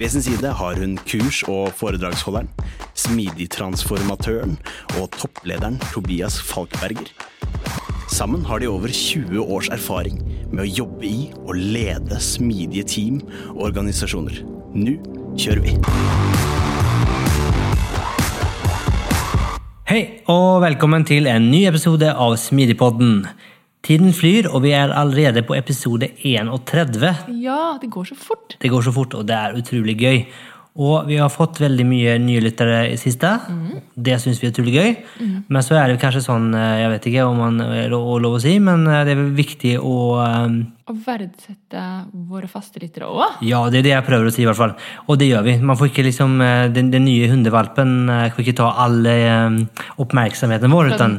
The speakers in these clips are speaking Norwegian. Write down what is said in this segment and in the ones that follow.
Ved sin side har hun kurs- og foredragsholderen, smidigtransformatøren og topplederen Tobias Falkberger. Sammen har de over 20 års erfaring med å jobbe i og lede smidige team og organisasjoner. Nå kjører vi! Hei, og velkommen til en ny episode av Smidigpodden. Tiden flyr, og vi er allerede på episode 31. Ja, det går så fort. Det går så fort, og det er utrolig gøy. Og vi har fått veldig mye nye lyttere i siste. Det syns vi er utrolig gøy. Men så er det kanskje sånn, eh, jeg vet ikke om man er lov å si, men eh, det er viktig å um... Å verdsette våre faste lyttere òg. Ja, det er det jeg prøver å si, i hvert fall. Og det gjør vi. Man får ikke liksom, eh, Den, den nye hundevalpen får ikke ta all um, oppmerksomheten vår. utan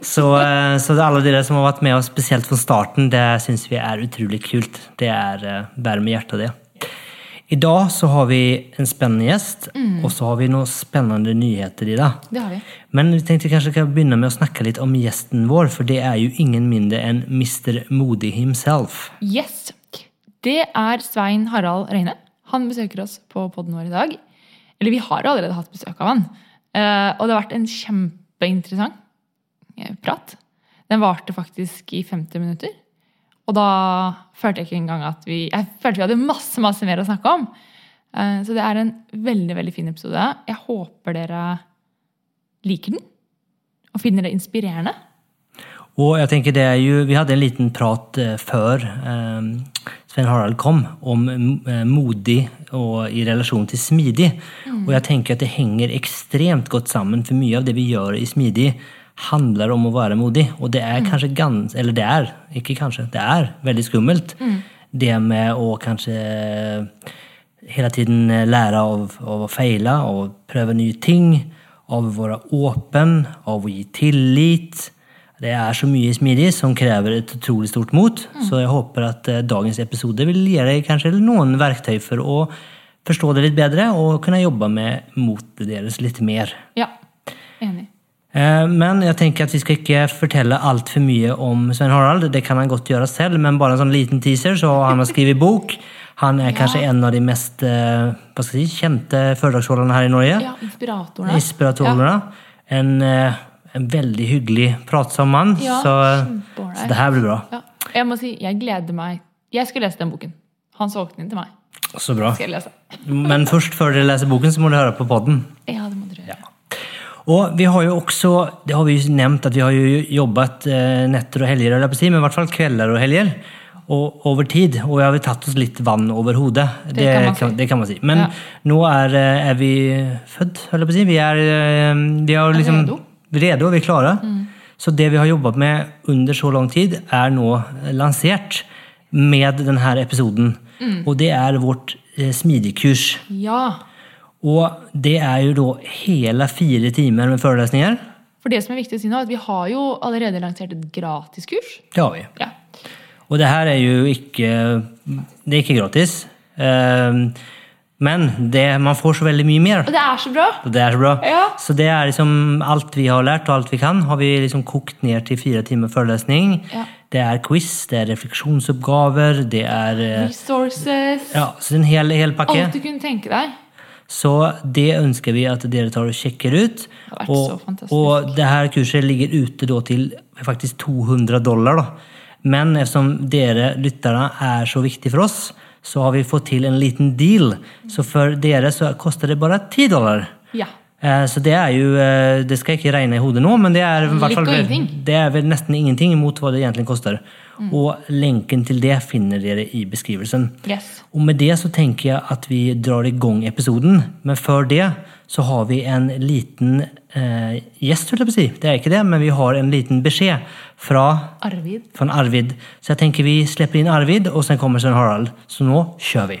Så, eh, så alle dere som har vært med oss spesielt fra starten, det syns vi er utrolig kult. Det er eh, bare med hjertet, det. I dag så har vi en spennende gjest, og så har vi noen spennende nyheter i dag. Det har vi. Men vi tenkte kanskje kan begynne med å snakke litt om gjesten vår, for det er jo ingen mindre enn Mr. Modig himself. Yes. Det er Svein Harald Reine. Han besøker oss på podden vår i dag. Eller vi har allerede hatt besøk av han. Eh, og det har vært en kjempeinteressant prat. Den varte faktisk i 50 minutter. Og da følte jeg ikke engang at vi Jeg følte vi hadde masse, masse mer å snakke om. Eh, Så det er en veldig, veldig fin episode. Jeg håper dere liker den. Og finner det inspirerende. Og jeg tenker det er jo, Vi hadde en liten prat eh, før eh, Svein Harald kom, om eh, modig og i relasjon til smidig. Og jeg tenker at det henger ekstremt godt sammen, for mye av det vi gjør i smidig, handler om å være modig. Og det er kanskje gans, eller det er, ikke kanskje, det er veldig skummelt. Det med å kanskje hele tiden lære av, av å feile, av å prøve nye ting, av å være åpen, av å gi tillit. Det er så mye smidig som krever et utrolig stort mot. Så jeg håper at eh, dagens episode vil gi deg kanskje noen verktøy for å forstå det litt bedre og kunne jobbe med motet deres litt mer. Ja, enig. Eh, Men jeg tenker at vi skal ikke fortelle altfor mye om Svein Harald. Det kan han godt gjøre selv, men bare en sånn liten teaser. så Han har skrevet bok. Han er kanskje en av de mest eh, si, kjente foredragsholderne her i Norge. Ja, inspiratorene. Inspiratorene. En, eh, en veldig hyggelig, pratsom mann. Ja, så, så det her blir bra. Ja. Jeg må si, jeg gleder meg. Jeg skal lese den boken. Han solgte den til meg. Så bra. Men først, før dere leser boken, så må dere høre på podden. Ja, det må dere gjøre. Og vi har jo også, det har vi jo nevnt, at vi har jo jobbet eh, netter og helger, men i hvert fall kvelder og helger. Og over tid. Og vi har vel tatt oss litt vann over hodet. Det, kan man si. det kan man si. Men Ja. nå er, eh, er vi født, holder jeg på å si. Vi er, eh, vi er liksom, redo. Mm. redo, vi er klare. Så det vi har jobbet med under så lang tid, er nå lansert med denne episoden. Mm. Og det er vårt smidigkurs. Ja. Og det er jo da hele fire timer med forelesninger. For det som er viktig å si nå, er at vi har jo allerede lansert et gratiskurs. Det har vi. Ja. Og det her er jo ikke Det er ikke gratis. Ehm, Men det, man får så veldig mye mer. Og det er så bra! Det er så bra. Ja. Så det er liksom alt vi har lært og alt vi kan, har vi liksom kokt ned til fire timer forelesning. Ja. Det er quiz, det er refleksjonsoppgaver, det er eh, Resources. Ja, så en hel, hel pakke. Alt du kunne tenke deg. Så det ønsker vi at dere tar og sjekker ut. så Og, og det her kurset ligger ute da til faktisk 200 dollar. Da. Men eftersom dere lyttere er så viktige for oss, så har vi fått til en liten deal. Så for dere så koster det bare 10 dollar. Ja. Eh, Så det er jo eh, Det skal jeg ikke regne i hodet nå, men det er, fall, det er vel nesten ingenting mot hva det egentlig koster. Og lenken til det finner dere i beskrivelsen. Yes. Og med det så tenker jeg at vi drar i gang episoden. Men før det så har vi en liten eh, gjest, vil jeg på å si. Det er ikke det, men vi har en liten beskjed fra, Arvid. fra Arvid. Så jeg tenker vi slipper inn Arvid, og sen kommer Svein Harald. Så nå kjører vi.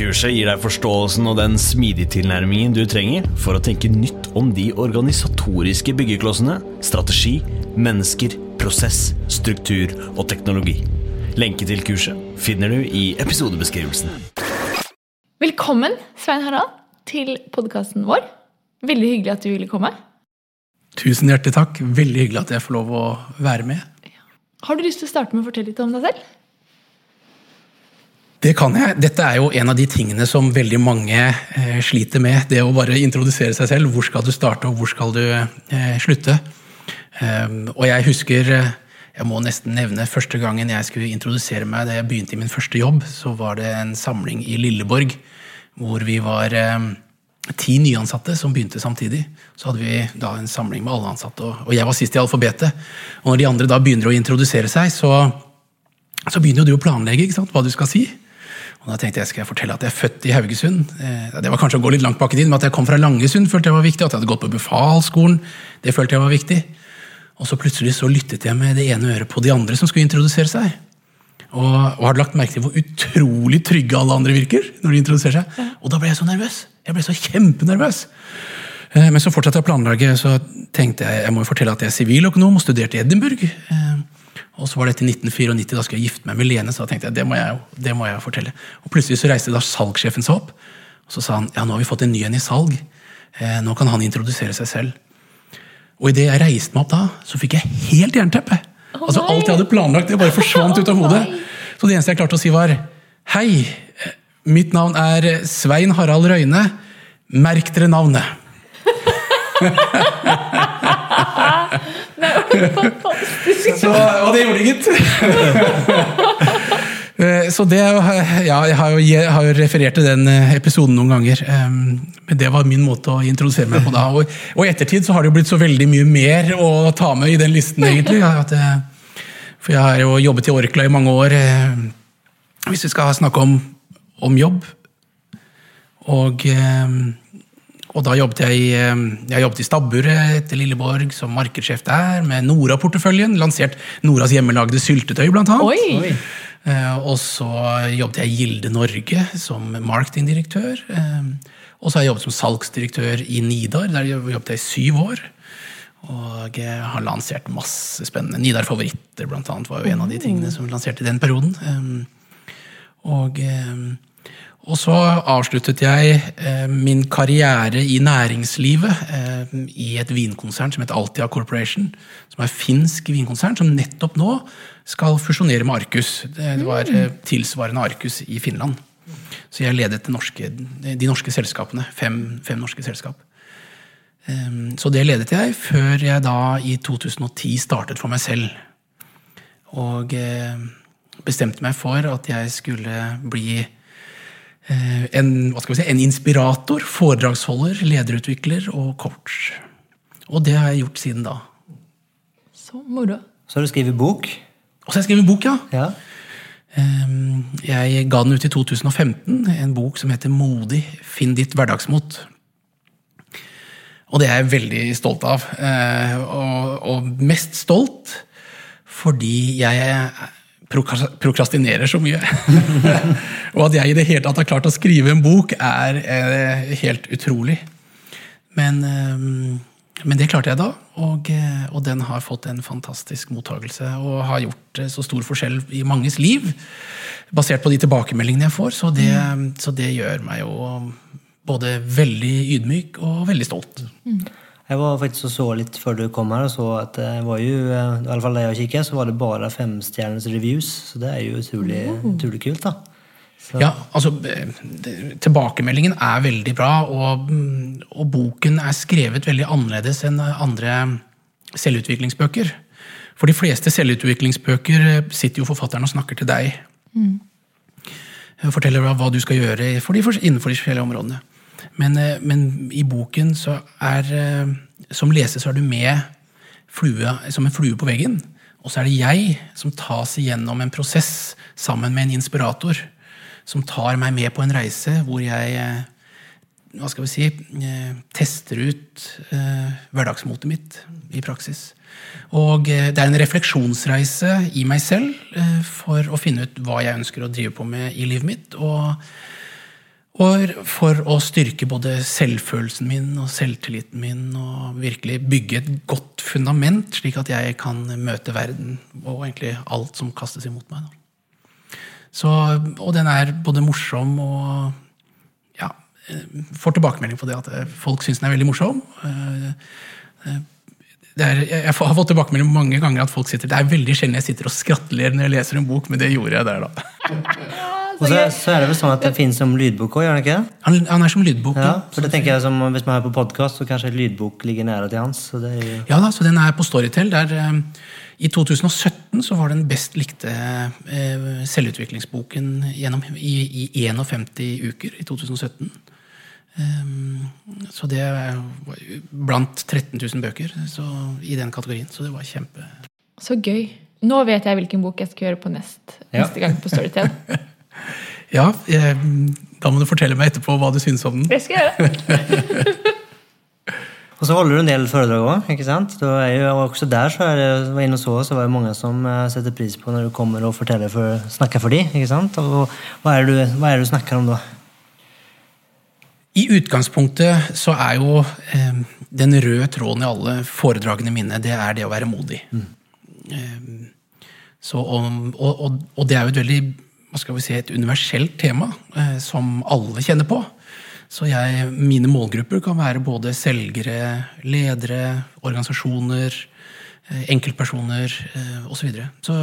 Kurset gir deg forståelsen og den smidige tilnærmingen du trenger for å tenke nytt om de organisatoriske byggeklossene, strategi, mennesker, prosess, struktur og teknologi. Lenke til kurset finner du i episodebeskrivelsen. Velkommen, Svein Harald, til podkasten vår. Veldig hyggelig at du ville komme. Tusen hjertelig takk. Veldig hyggelig at jeg får lov å være med. Har du lyst til å starte med å fortelle litt om deg selv? Det kan jeg. Dette er jo en av de tingene som veldig mange eh, sliter med. Det å bare introdusere seg selv. Hvor skal du starte, og hvor skal du eh, slutte? Um, og jeg husker eh, Jeg må nesten nevne første gangen jeg skulle introdusere meg da jeg begynte i min første jobb, så var det en samling i Lilleborg hvor vi var eh, ti nyansatte som begynte samtidig. Så hadde vi da en samling med alle ansatte, og, og jeg var sist i alfabetet. Og når de andre da begynner å introdusere seg, så så begynner jo du å planlegge hva du skal si. Og da tenkte jeg skal jeg fortelle at jeg er født i Haugesund. Eh, Det var kanskje å gå litt langt bak i tid, men at jeg kom fra Langesund, følte jeg var viktig. At jeg hadde gått på befalsskolen, det følte jeg var viktig. Og så plutselig så lyttet jeg med det ene øret på de andre som skulle introdusere seg. Og, og hadde lagt merke til hvor utrolig trygge alle andre virker. når de introduserer seg. Og da ble jeg så nervøs. Jeg ble så kjempenervøs. Eh, Men så fortsatte jeg å planlegge, så tenkte jeg jeg må jo fortelle at jeg er siviløkonom og studerte i Edinburgh. Og så var dette i 1994, da skulle jeg gifte meg med Lene, så da tenkte jeg det må jeg, det må jeg fortelle. Og plutselig så reiste da salgssjefen seg opp, og så sa han ja, nå har vi fått en ny en i salg. Eh, Nå kan han introdusere seg selv. Og idet jeg reiste meg opp da, så fikk jeg helt jernteppe. altså. Alt jeg hadde planlagt, det bare forsvant ut av hodet. Så det eneste jeg klarte å si, var Hei, mitt navn er Svein Harald Røyne. Merk dere navnet. Fantastisk. Så, og det gjorde det, gitt. Eh, Så det, ja, jeg har jo, jeg har jo referert til den eh, episoden noen ganger. Men det var min måte å introdusere meg på da. Og, i ettertid så har det jo blitt så veldig mye mer å ta med i den listen, egentlig. Eh, for jeg har jo jobbet i Orkla i mange år. Hvis vi skal snakke om, om jobb. Og, og da jobbet jeg, eh, jeg jobbet i Stabburet etter Lilleborg som markedssjef der, med Nora-porteføljen. Lansert Noras hjemmelagde syltetøy, blant annet. Oi! Oi. og så jobbet jeg i Gilde Norge som marketingdirektør. Eh, og så har jeg jobbet som salgsdirektør i Nidar, der jobbet jeg i syv år. Og har lansert masse spennende. Nidar Favoritter blant annet, var jo en av de tingene som lanserte i den perioden. Eh, og, eh, og så avsluttet jeg eh, min karriere i næringslivet eh, i et vinkonsern som heter Altia Corporation. Som er finsk vinkonsern, som nettopp nå skal fusjonere med Arcus. Det var eh, tilsvarende Arcus i Finland. Så jeg ledet de norske, de norske selskapene. Fem, fem norske selskap. Ehm, Så det ledet jeg, før jeg da i 2010 startet for meg selv. Og bestemte meg for at jeg skulle bli en, hva skal vi si, en inspirator, foredragsholder, lederutvikler og coach. Og det har jeg gjort siden da. Så moro. Så har du skrevet bok. Og så har jeg skrevet bok, ja. Ja. Ehm, Jeg ga den ut i 2015, en bok som heter Modig. Finn ditt hverdagsmot. Og det er jeg veldig stolt av. Eh, Og, og mest stolt fordi jeg prokras- prokrastinerer så mye. og at jeg i det hele tatt har klart å skrive en bok, er eh, helt utrolig. Men, eh, men det klarte jeg da, og, eh, og den har fått en fantastisk mottagelse. Og har gjort så stor forskjell i manges liv, basert på de tilbakemeldingene jeg får. Så det, så det gjør meg jo både veldig ydmyk og veldig stolt. Jeg var faktisk og så litt før du kom her, og så at det var jo, eh, i alle fall da jeg kikket, så var det bare femstjerners reviews. Så det er jo utrolig, utrolig kult, da. Så, Ja, altså eh, Tilbakemeldingen er veldig bra, og, mm, og boken er skrevet veldig annerledes enn andre selvutviklingsbøker. For de fleste selvutviklingsbøker eh, sitter jo forfatteren og snakker til deg. Mm. Forteller hva du skal gjøre for de, innenfor de forskjellige områdene. Men, eh, men i boken så er eh, Som leser så er du med flue, som en flue på veggen. Og så er det jeg som tas igjennom en prosess sammen med en inspirator. Som tar meg med på en reise hvor jeg eh, hva skal vi si, tester ut hverdagsmotet mitt i praksis. Og det er en refleksjonsreise i meg selv for å finne ut hva jeg ønsker å drive på med i livet mitt. Og, og for å styrke både selvfølelsen min og selvtilliten min og virkelig bygge et godt fundament, slik at jeg kan møte verden og egentlig alt som kastes imot meg. Så, og den er både morsom og ja, eh, får tilbakemelding på det at eh, folk syns den er veldig morsom. Er, jeg har fått tilbakemelding mange ganger at folk sitter Det er veldig sjelden jeg sitter og skrattler når jeg leser en bok, men det gjorde jeg der, da. og så, så er det vel sånn at det finnes som lydbok òg, gjør det ikke? Han, han er som lydbok. Ja, for det tenker jeg som Hvis man hører på podkast, så kanskje lydbok ligger nære til hans. Så det er Ja da, så den er på Storytel. Der, eh, I 2017 så var den best likte eh, selvutviklingsboken gjennom, i, i 51 uker i 2017. Um, så det var blant 13 000 bøker så, i den kategorien. Så det var kjempe... Så gøy. Nå vet jeg hvilken bok jeg skal gjøre på nest, Ja. neste gang på Storytel. Ja, eh, da må du fortelle meg etterpå hva du syns om den. Det skal jeg gjøre. Og så holder du en del foredrag òg, ikke sant? Du er jo, også der så er det, var inne og så, så var det mange som eh, setter pris på når du kommer og forteller for, snakker for dem. ikke sant? Og hva er, du, hva er det du snakker om da? I utgangspunktet så er jo eh, den røde tråden i alle foredragene mine, det er det å være modig. Eh, så om, og, og, og det er jo et veldig hva skal vi si, et universelt tema eh, som alle kjenner på. Så jeg, mine målgrupper kan være både selgere, ledere, organisasjoner, eh, enkeltpersoner eh, osv. Så, videre. så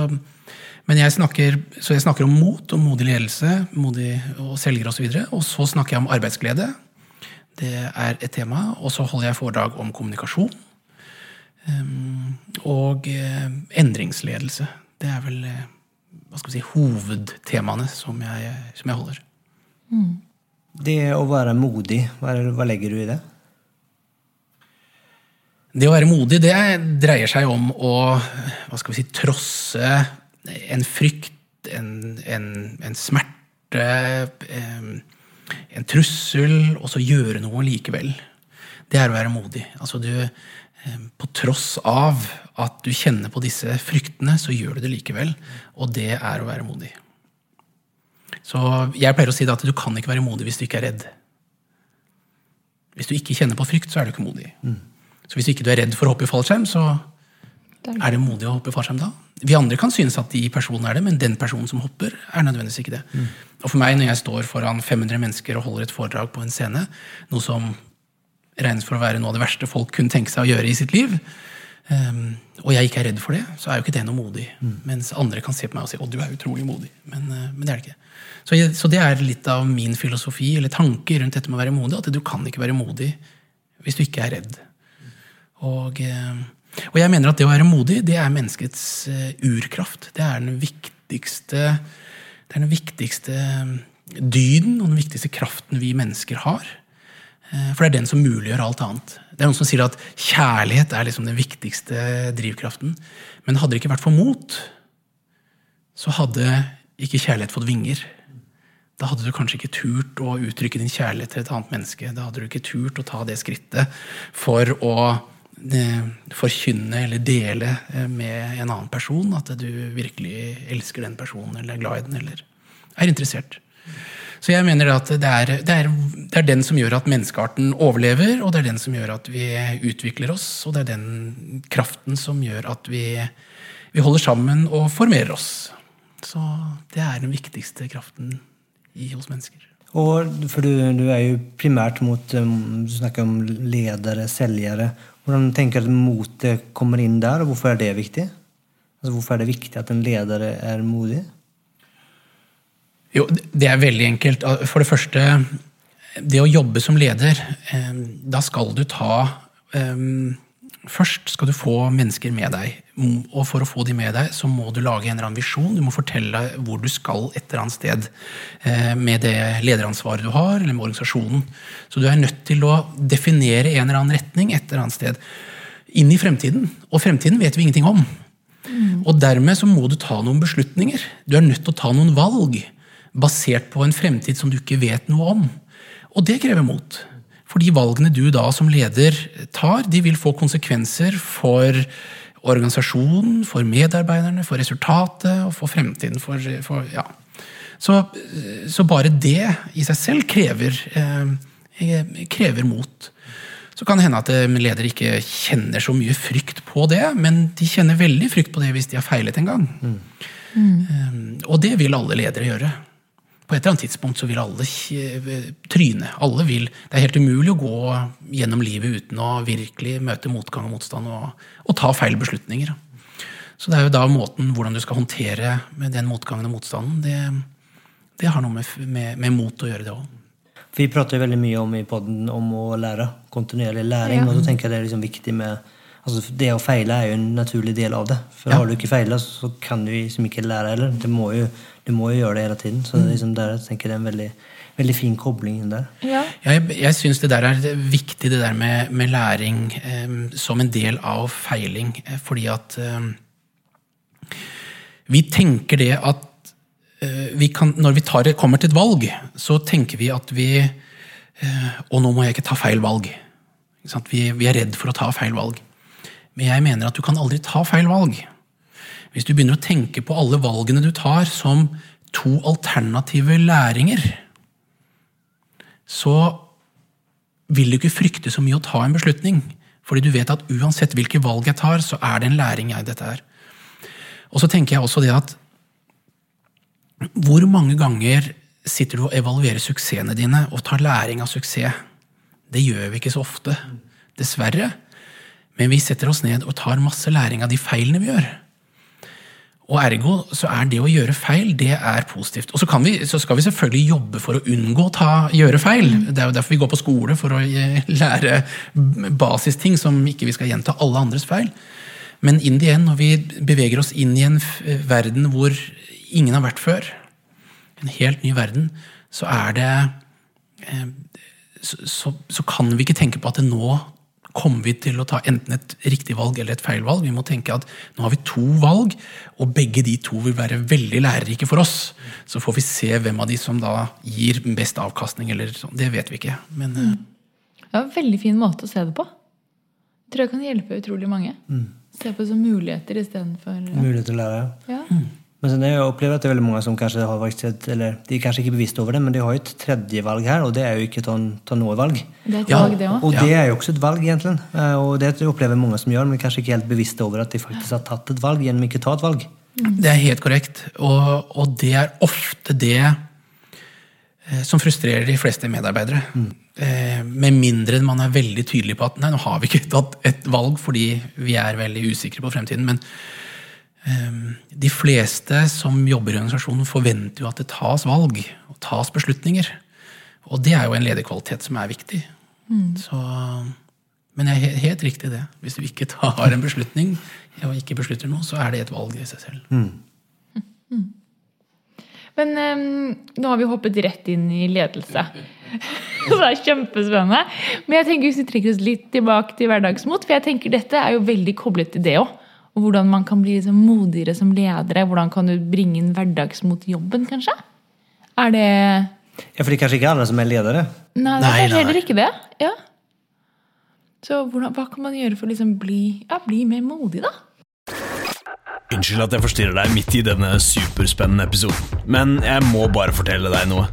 men jeg snakker, så jeg snakker om mot og modig ledelse modig og selgere osv. Og, så og så snakker jeg om arbeidsglede. Det er et tema. Og så holder jeg foredrag om kommunikasjon. og eh, endringsledelse. Det er vel eh, hva skal vi si, hovedtemaene som jeg, som jeg holder. Det å være modig, hva, er, hva legger du i det? Det å være modig det dreier seg om å hva skal vi si, trosse en frykt, en, en, en smerte, em, en trussel, og så gjøre noe likevel. Det er å være modig. Altså du, på tross av at du kjenner på disse fryktene, så gjør du det likevel. Og det er å være modig. Så jeg pleier å si at du kan ikke være modig hvis du ikke er redd. Hvis du ikke kjenner på frykt, så er du ikke modig. Så hvis ikke du er redd for å hoppe i fallskjerm, så er det modig å hoppe i fallskjerm da. Vi andre kan synes at de personene er det, men den personen som hopper, er nødvendigvis ikke det. Og for meg, når jeg står foran 500 mennesker og holder et foredrag på en scene, noe som regnes for å være noe av det verste folk kunne tenke seg å gjøre i sitt liv, um, og jeg ikke er redd for det, så er jo ikke det noe modig. Mens andre kan se på meg og si 'Å, du er utrolig modig'. Men, uh, men det er det ikke. Så, jeg, så det er litt av min filosofi eller tanke rundt dette med å være modig. At du kan ikke være modig hvis du ikke er redd. Og, eh, og jeg mener at det å være modig, det er menneskets eh, urkraft. Det er den viktigste, det er den viktigste eh, dyden og den viktigste kraften vi mennesker har. Eh, For det er den som muliggjør alt annet. Det er noen som sier at kjærlighet er liksom den viktigste drivkraften. Men hadde det ikke vært for mot, så hadde ikke kjærlighet fått vinger. Da hadde du kanskje ikke turt å uttrykke din kjærlighet til et annet menneske. Da hadde du ikke turt å ta det skrittet for å forkynne eller dele eh, med en annen person at du virkelig elsker den personen eller er glad i den eller er interessert. Så jeg mener at det er, det, er, det er den som gjør at menneskearten overlever, og det er den som gjør at vi utvikler oss, og det er den kraften som gjør at vi, vi holder sammen og formerer oss. Så det er den viktigste kraften i hos mennesker. Og, for du, du er jo primært mot um, Du snakker om ledere, selgere Hvordan tenker du at motet kommer inn der, og hvorfor er det viktig? Altså, hvorfor er det viktig at en leder er modig? Jo, det er veldig enkelt. For det første, det å jobbe som leder, eh, da skal du ta eh, Først skal du få mennesker med deg. Og for å få de med deg, så må du lage en eller annen visjon. Du må fortelle hvor du skal et eller annet sted eh, med det lederansvaret du har, eller med organisasjonen. Så du er nødt til å definere en eller annen retning et eller annet sted. Inn i fremtiden. Og fremtiden vet vi ingenting om. Mm. Og dermed så må du ta noen beslutninger. Du er nødt til å ta noen valg basert på en fremtid som du ikke vet noe om. Og det krever mot. For de valgene du da som leder tar, de vil få konsekvenser for organisasjonen, for medarbeiderne, for resultatet og for fremtiden. For, for, ja. så, så, bare det i seg selv krever, eh, krever mot. Så kan det hende at ledere ikke kjenner så mye frykt på det, men de kjenner veldig frykt på det hvis de har feilet en gang. Mm. Mm. Og det vil alle ledere gjøre på et eller annet tidspunkt så vil alle tryne. Alle vil. Det er helt umulig å gå gjennom livet uten å virkelig møte motgang og motstand og, og ta feil beslutninger. Så det er jo da måten hvordan du skal håndtere med den motgangen og motstanden, det, det har noe med, med, med, mot å gjøre, det òg. Vi prater jo veldig mye om i podden om å lære. Kontinuerlig læring. Ja. Og så tenker jeg det er liksom viktig med altså Det å feile er jo en naturlig del av det. For ja. har du ikke feila, så kan du liksom ikke lære heller. Det må jo du må jo gjøre det hele tiden. Så mm. liksom der, jeg tenker det er en veldig, veldig fin kobling inn der. Ja. Jeg, jeg syns det der er viktig, det der med, med læring eh, som en del av feiling. Eh, fordi at eh, vi tenker det at eh, vi kan, Når vi tar, kommer til et valg, så tenker vi at vi eh, Og nå må jeg ikke ta feil valg. Vi, vi er redd for å ta feil valg. Men jeg mener at du kan aldri ta feil valg. Hvis du begynner å tenke på alle valgene du tar som to alternative læringer, så vil du ikke frykte så mye å ta en beslutning. Fordi du vet at uansett hvilke valg jeg tar, så er det en læring jeg dette er. Og så tenker jeg også det at hvor mange ganger sitter du og evaluerer suksessene dine og tar læring av suksess? Det gjør vi ikke så ofte, dessverre. Men vi setter oss ned og tar masse læring av de feilene vi gjør. Og ergo så er det å gjøre feil det er positivt. Og så, vi, så skal vi selvfølgelig jobbe for å unngå å gjøre feil. Det er jo derfor vi går på skole, for å lære basisting som ikke vi skal gjenta alle andres feil. Men inn igjen, når vi beveger oss inn i en verden hvor ingen har vært før, en helt ny verden, så er det eh, så, så, så kan vi ikke tenke på at det nå kommer vi til å ta enten et riktig valg eller et feil valg. Vi må tenke at nå har vi to valg, og begge de to vil være veldig lærerike for oss. Så får vi se hvem av de som da gir best avkastning, eller sånn. Det vet vi ikke. Men, mm. Det er en veldig fin måte å se det på. Jeg tror jeg kan hjelpe utrolig mange. Mm. Se på det som muligheter istedenfor ja. Muligheter til å lære. Ja. Mm. Men sen jeg opplever at det er veldig mange som kanskje har vært, eller de er kanskje ikke bevisst over det, men de har jo et tredje valg her, og det er jo ikke ta, ta noe valg. Det er et ja. valg, det også. Og det er jo også et valg, egentlig. Eh, og det opplever mange som gjør, men kanskje ikke helt bevisste over at de faktisk har tatt et valg gjennom ikke å ta et valg. Mm. Det er helt korrekt, og, og, det er ofte det eh, som frustrerer de fleste medarbeidere. Mm. Eh, med mindre man er veldig tydelig på at nei, nå har vi ikke tatt et valg fordi vi er veldig usikre på fremtiden. men de fleste som jobber i organisasjonen, forventer jo at det tas valg og tas beslutninger. Og det er jo en lederkvalitet som er viktig. Mm. Så, men det er helt riktig det. Hvis du ikke tar en beslutning, og ikke beslutter noe, så er det et valg i seg selv. Mm. Mm. Men um, nå har vi hoppet rett inn i ledelse. det er kjempespennende. Men jeg tenker hvis vi trekker oss litt tilbake til hverdagsmot, for jeg tenker dette er jo veldig koblet til det òg. Og hvordan man kan bli liksom modigere som ledere. Hvordan kan du bringe inn hverdagsmot jobben, kanskje? Er det Ja, for det er kanskje ikke alle som er ledere? Nei, det er kanskje heller ikke det. Ja. Så hvordan, hva kan man gjøre for å liksom bli, ja, bli mer modig, da? Unnskyld at jeg forstyrrer deg midt i denne superspennende episoden, men jeg må bare fortelle deg noe.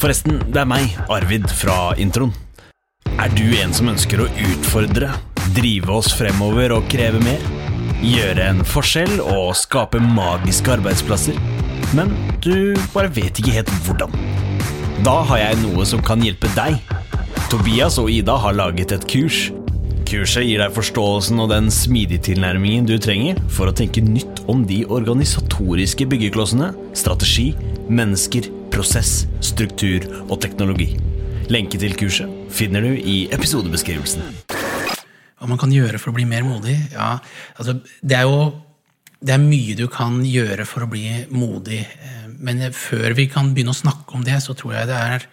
Forresten, det er meg, Arvid, fra introen. Er du en som ønsker å utfordre, drive oss fremover og kreve mer? Gjøre en forskjell og skape magiske arbeidsplasser. Men du bare vet ikke helt hvordan. Da har jeg noe som kan hjelpe deg. Tobias og Ida har laget et kurs. Kurset gir deg forståelsen og den smidige tilnærmingen du trenger for å tenke nytt om de organisatoriske byggeklossene, strategi, mennesker, prosess, struktur og teknologi. Lenke til kurset finner du i episodebeskrivelsen. Hva man kan gjøre for å bli mer modig? Ja, altså, det er jo det er mye du kan gjøre for å bli modig. Eh, Men før vi kan begynne å snakke om det, så tror jeg det er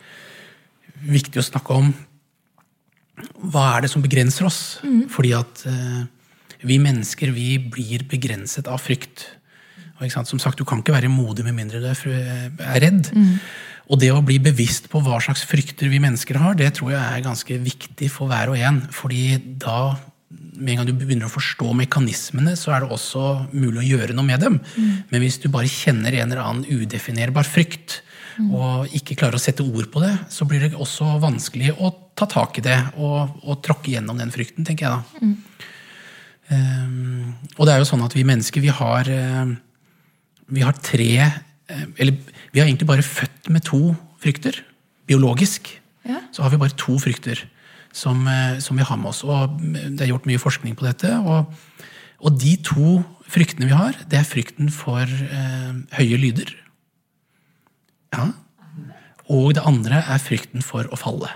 viktig å snakke om hva er det som begrenser oss. Fordi at eh, vi mennesker vi blir begrenset av frykt. Som sagt, Du kan ikke være modig med mindre du er, redd. redd. Og det å bli bevisst på hva slags frykter vi mennesker har, det tror jeg er ganske viktig for hver og en. fordi da, med en gang du begynner å forstå mekanismene, så er det også mulig å gjøre noe med dem. Men hvis du bare kjenner en eller annen udefinerbar frykt, og ikke klarer å sette ord på det, så blir det også vanskelig å ta tak i det og, og tråkke gjennom den frykten, tenker jeg da. Um, og det er jo sånn at vi mennesker, vi har, eh, vi har tre eh, Eller vi har egentlig bare født med to frykter. Biologisk Ja. så har vi bare to frykter som, eh, som vi har med oss. Og det er gjort mye forskning på dette. Og, og de to fryktene vi har, det er frykten for eh, høye lyder. Ja. Og det andre er frykten for å falle.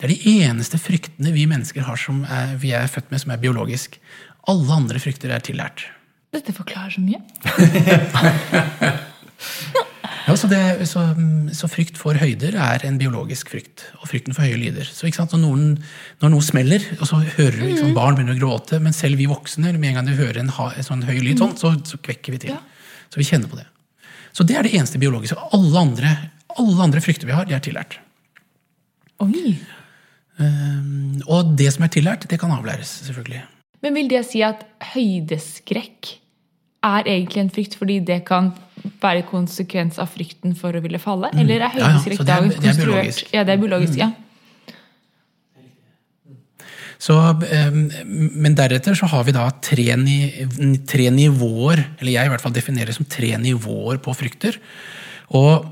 Det er de eneste fryktene vi mennesker har som er, vi er født med, som er biologisk. Alle andre frykter er tillært. Dette forklarer så mye. Ja, så, det, så, så frykt for høyder er en biologisk frykt. Og frykten for høye lyder. Så Når, noen, når noe smeller, og så hører du ikke barn begynner å gråte, men selv vi voksne, med en gang du hører en, en sånn høy lyd, sånn, så, så kvekker vi til. Så vi kjenner på det. Så det er det eneste biologiske. Og Alle andre, alle andre frykter vi har, de er tillært. Oi. Um, og det som er tillært, det kan avlæres, selvfølgelig. Men vil det si at høydeskrekk er egentlig en frykt fordi det kan være konsekvens av frykten for å ville falle? Eller er høydeskrekk Ja, ja, er- dagens er konstruert? Mm. Ja, det er biologisk, ja. Så, um, men deretter så har vi da tre, tre nivåer, eller jeg i hvert fall definerer som tre nivåer på frykter. Og,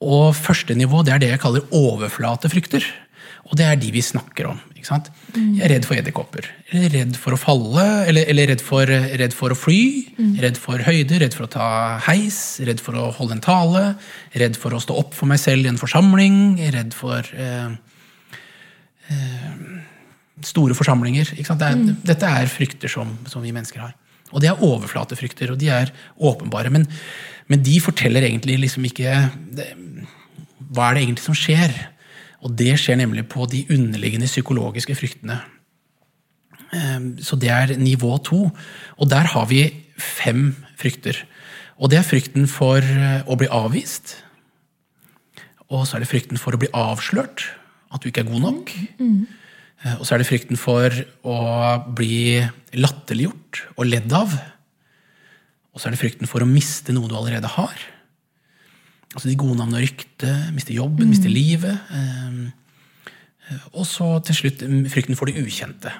og første nivå det er det jeg kaller overflatefrykter. Og det er de vi snakker om. ikke sant? Jeg er redd for edderkopper. Eller redd for å falle. Eller, eller redd, for, redd for å fly. Redd for høyde. Redd for å ta heis. Redd for å holde en tale. Redd for å stå opp for meg selv i en forsamling. Redd for eh, store forsamlinger. Ikke sant? Det er, Dette er frykter som, som vi mennesker har. Og det er overflatefrykter, og de er åpenbare. Men, men de forteller egentlig liksom ikke det, hva er det egentlig som skjer. Og det skjer nemlig på de underliggende psykologiske fryktene. Ehm, Så det er nivå to. Og der har vi fem frykter. Og det er frykten for eh, å bli avvist. Og så er det frykten for å bli avslørt. At du ikke er god nok. Mm. Og så er det frykten for å bli latterliggjort og ledd av. Og så er det frykten for å miste noe du allerede har. Altså de gode navn og rykte, mister jobben, mister livet. eh, Og så til slutt mm, frykten for det ukjente.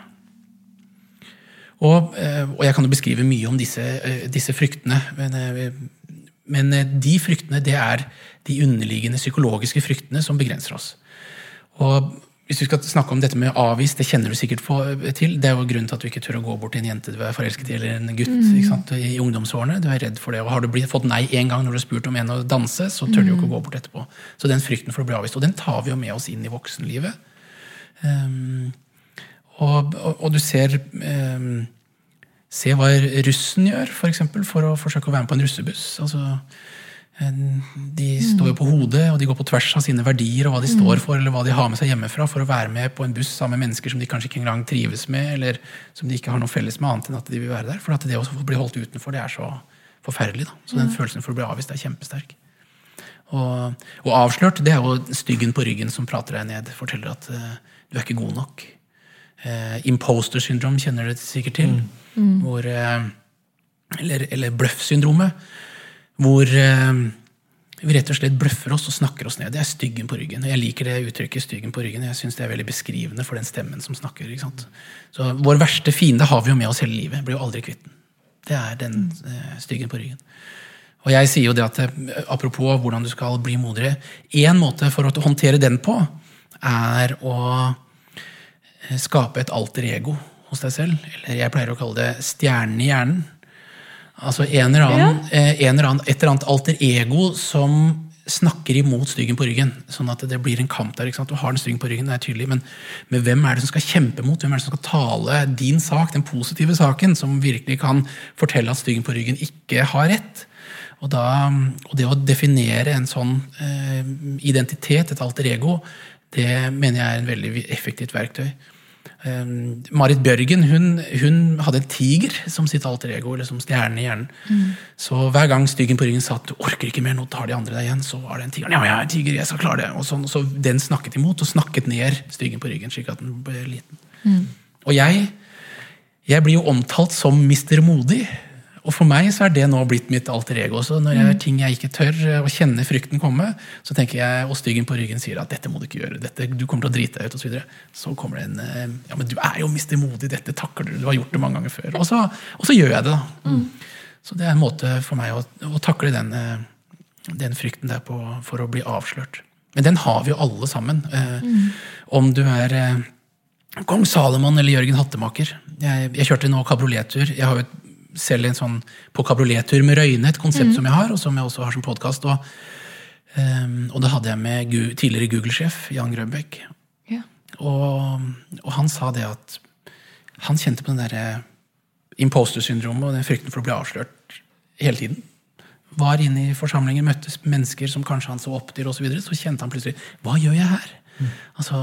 Og, eh, og jeg kan jo beskrive mye om disse, eh, disse fryktene. Men, eh, men de fryktene det er de underliggende psykologiske fryktene som begrenser oss. Og hvis vi skal snakke om dette med avvist, det kjenner du sikkert på, til. Det er jo grunnen til at du ikke tør å gå bort til en jente du er forelsket i, eller en gutt ikke sant, i ungdomsårene. Du er redd for det. Og har du blitt, fått nei én gang når du har spurt om en å danse, så tør du jo ikke å gå bort etterpå. Så den frykten for å bli avvist. Og den tar vi jo med oss inn i voksenlivet. Um, og, og, og du ser um, Se hva russen gjør, for, eksempel, for å forsøke å være med på en russebuss. Altså, de står jo på hodet, og de går på tvers av sine verdier og hva de står for, eller hva de har med seg hjemmefra, for å være med på en buss sammen med mennesker som de kanskje ikke engang trives med, eller som de ikke har noe felles med, annet enn at de vil være der. For at det å bli holdt utenfor, det er så forferdelig. Da. Så den følelsen for å bli avvist er kjempesterk. Og, og avslørt, det er jo styggen på ryggen som prater deg ned. Forteller at uh, du er ikke god nok. Uh, imposter syndrom kjenner du sikkert til. Hvor, uh, eller eller bløff-syndromet. Hvor eh, vi rett og slett bløffer oss og snakker oss ned. Det er styggen på ryggen. Jeg liker det uttrykket styggen på ryggen. Jeg synes det er veldig beskrivende for den stemmen som snakker. Så Vår verste fiende har vi jo med oss hele livet. Blir jo aldri kvitt den. Det er den eh, styggen på ryggen. Og jeg sier jo det at eh, Apropos hvordan du skal bli modigere. Én måte for å håndtere den på, er å skape et alter ego hos deg selv. Eller jeg pleier å kalle det stjernen i hjernen. Altså en eller annen, ja. en eller annen, et eller annet alter ego som snakker imot styggen på ryggen. Sånn at det blir en kamp der. Du har den styggen på ryggen, det er tydelig, men, men hvem er det som skal kjempe mot? Hvem er det som skal tale din sak, den positive saken, som virkelig kan fortelle at styggen på ryggen ikke har rett? Og, da, og det å definere en sånn eh, identitet, et alter ego, det mener jeg er en veldig effektivt verktøy. Um, Marit Bjørgen hun, hun, hadde en tiger som sitt alter ego, eller som stjerne i hjernen. Mm. Så hver gang styggen på ryggen sa at du orker ikke mer, nå tar de andre deg igjen, så var det en tiger. Ja, jeg er tiger, jeg skal klare det. Og så, så den snakket imot, og snakket ned styggen på ryggen, slik at den ble liten. Mm. Og jeg, jeg blir jo omtalt som Mr. Modig. Og for meg så er det nå blitt mitt alter ego. Så når jeg gjør mm. ting jeg ikke tør, og kjenner frykten komme, så tenker jeg, og styggen på ryggen sier at 'dette må du ikke gjøre', dette, du kommer til å drite deg ut, osv. Så, videre. så kommer det en eh, 'ja, men du er jo mister modig, dette takler du, du har gjort det mange ganger før'. Og så, og så gjør jeg det, da. Mm. Så det er en måte for meg å, å takle den, eh, den, frykten der på, for å bli avslørt. Men den har vi jo alle sammen. Eh, mm. Om du er kong Salomon eller Jørgen Hattemaker. Jeg, jeg kjørte nå kabriolettur. Jeg har jo et selv en sånn på kabriolettur med Røyne, et konsept mm. som jeg har, og som jeg også har som podkast. Og, um, og det hadde jeg med Gu tidligere Google-sjef Jan Grønbæk. Ja. Og, og, han sa det at han kjente på den derre imposter-syndromet og den frykten for å bli avslørt hele tiden. Var inne i forsamlinger, møttes mennesker som kanskje han så opp til, og så, videre, så kjente han plutselig Hva gjør jeg her? Mm. Altså,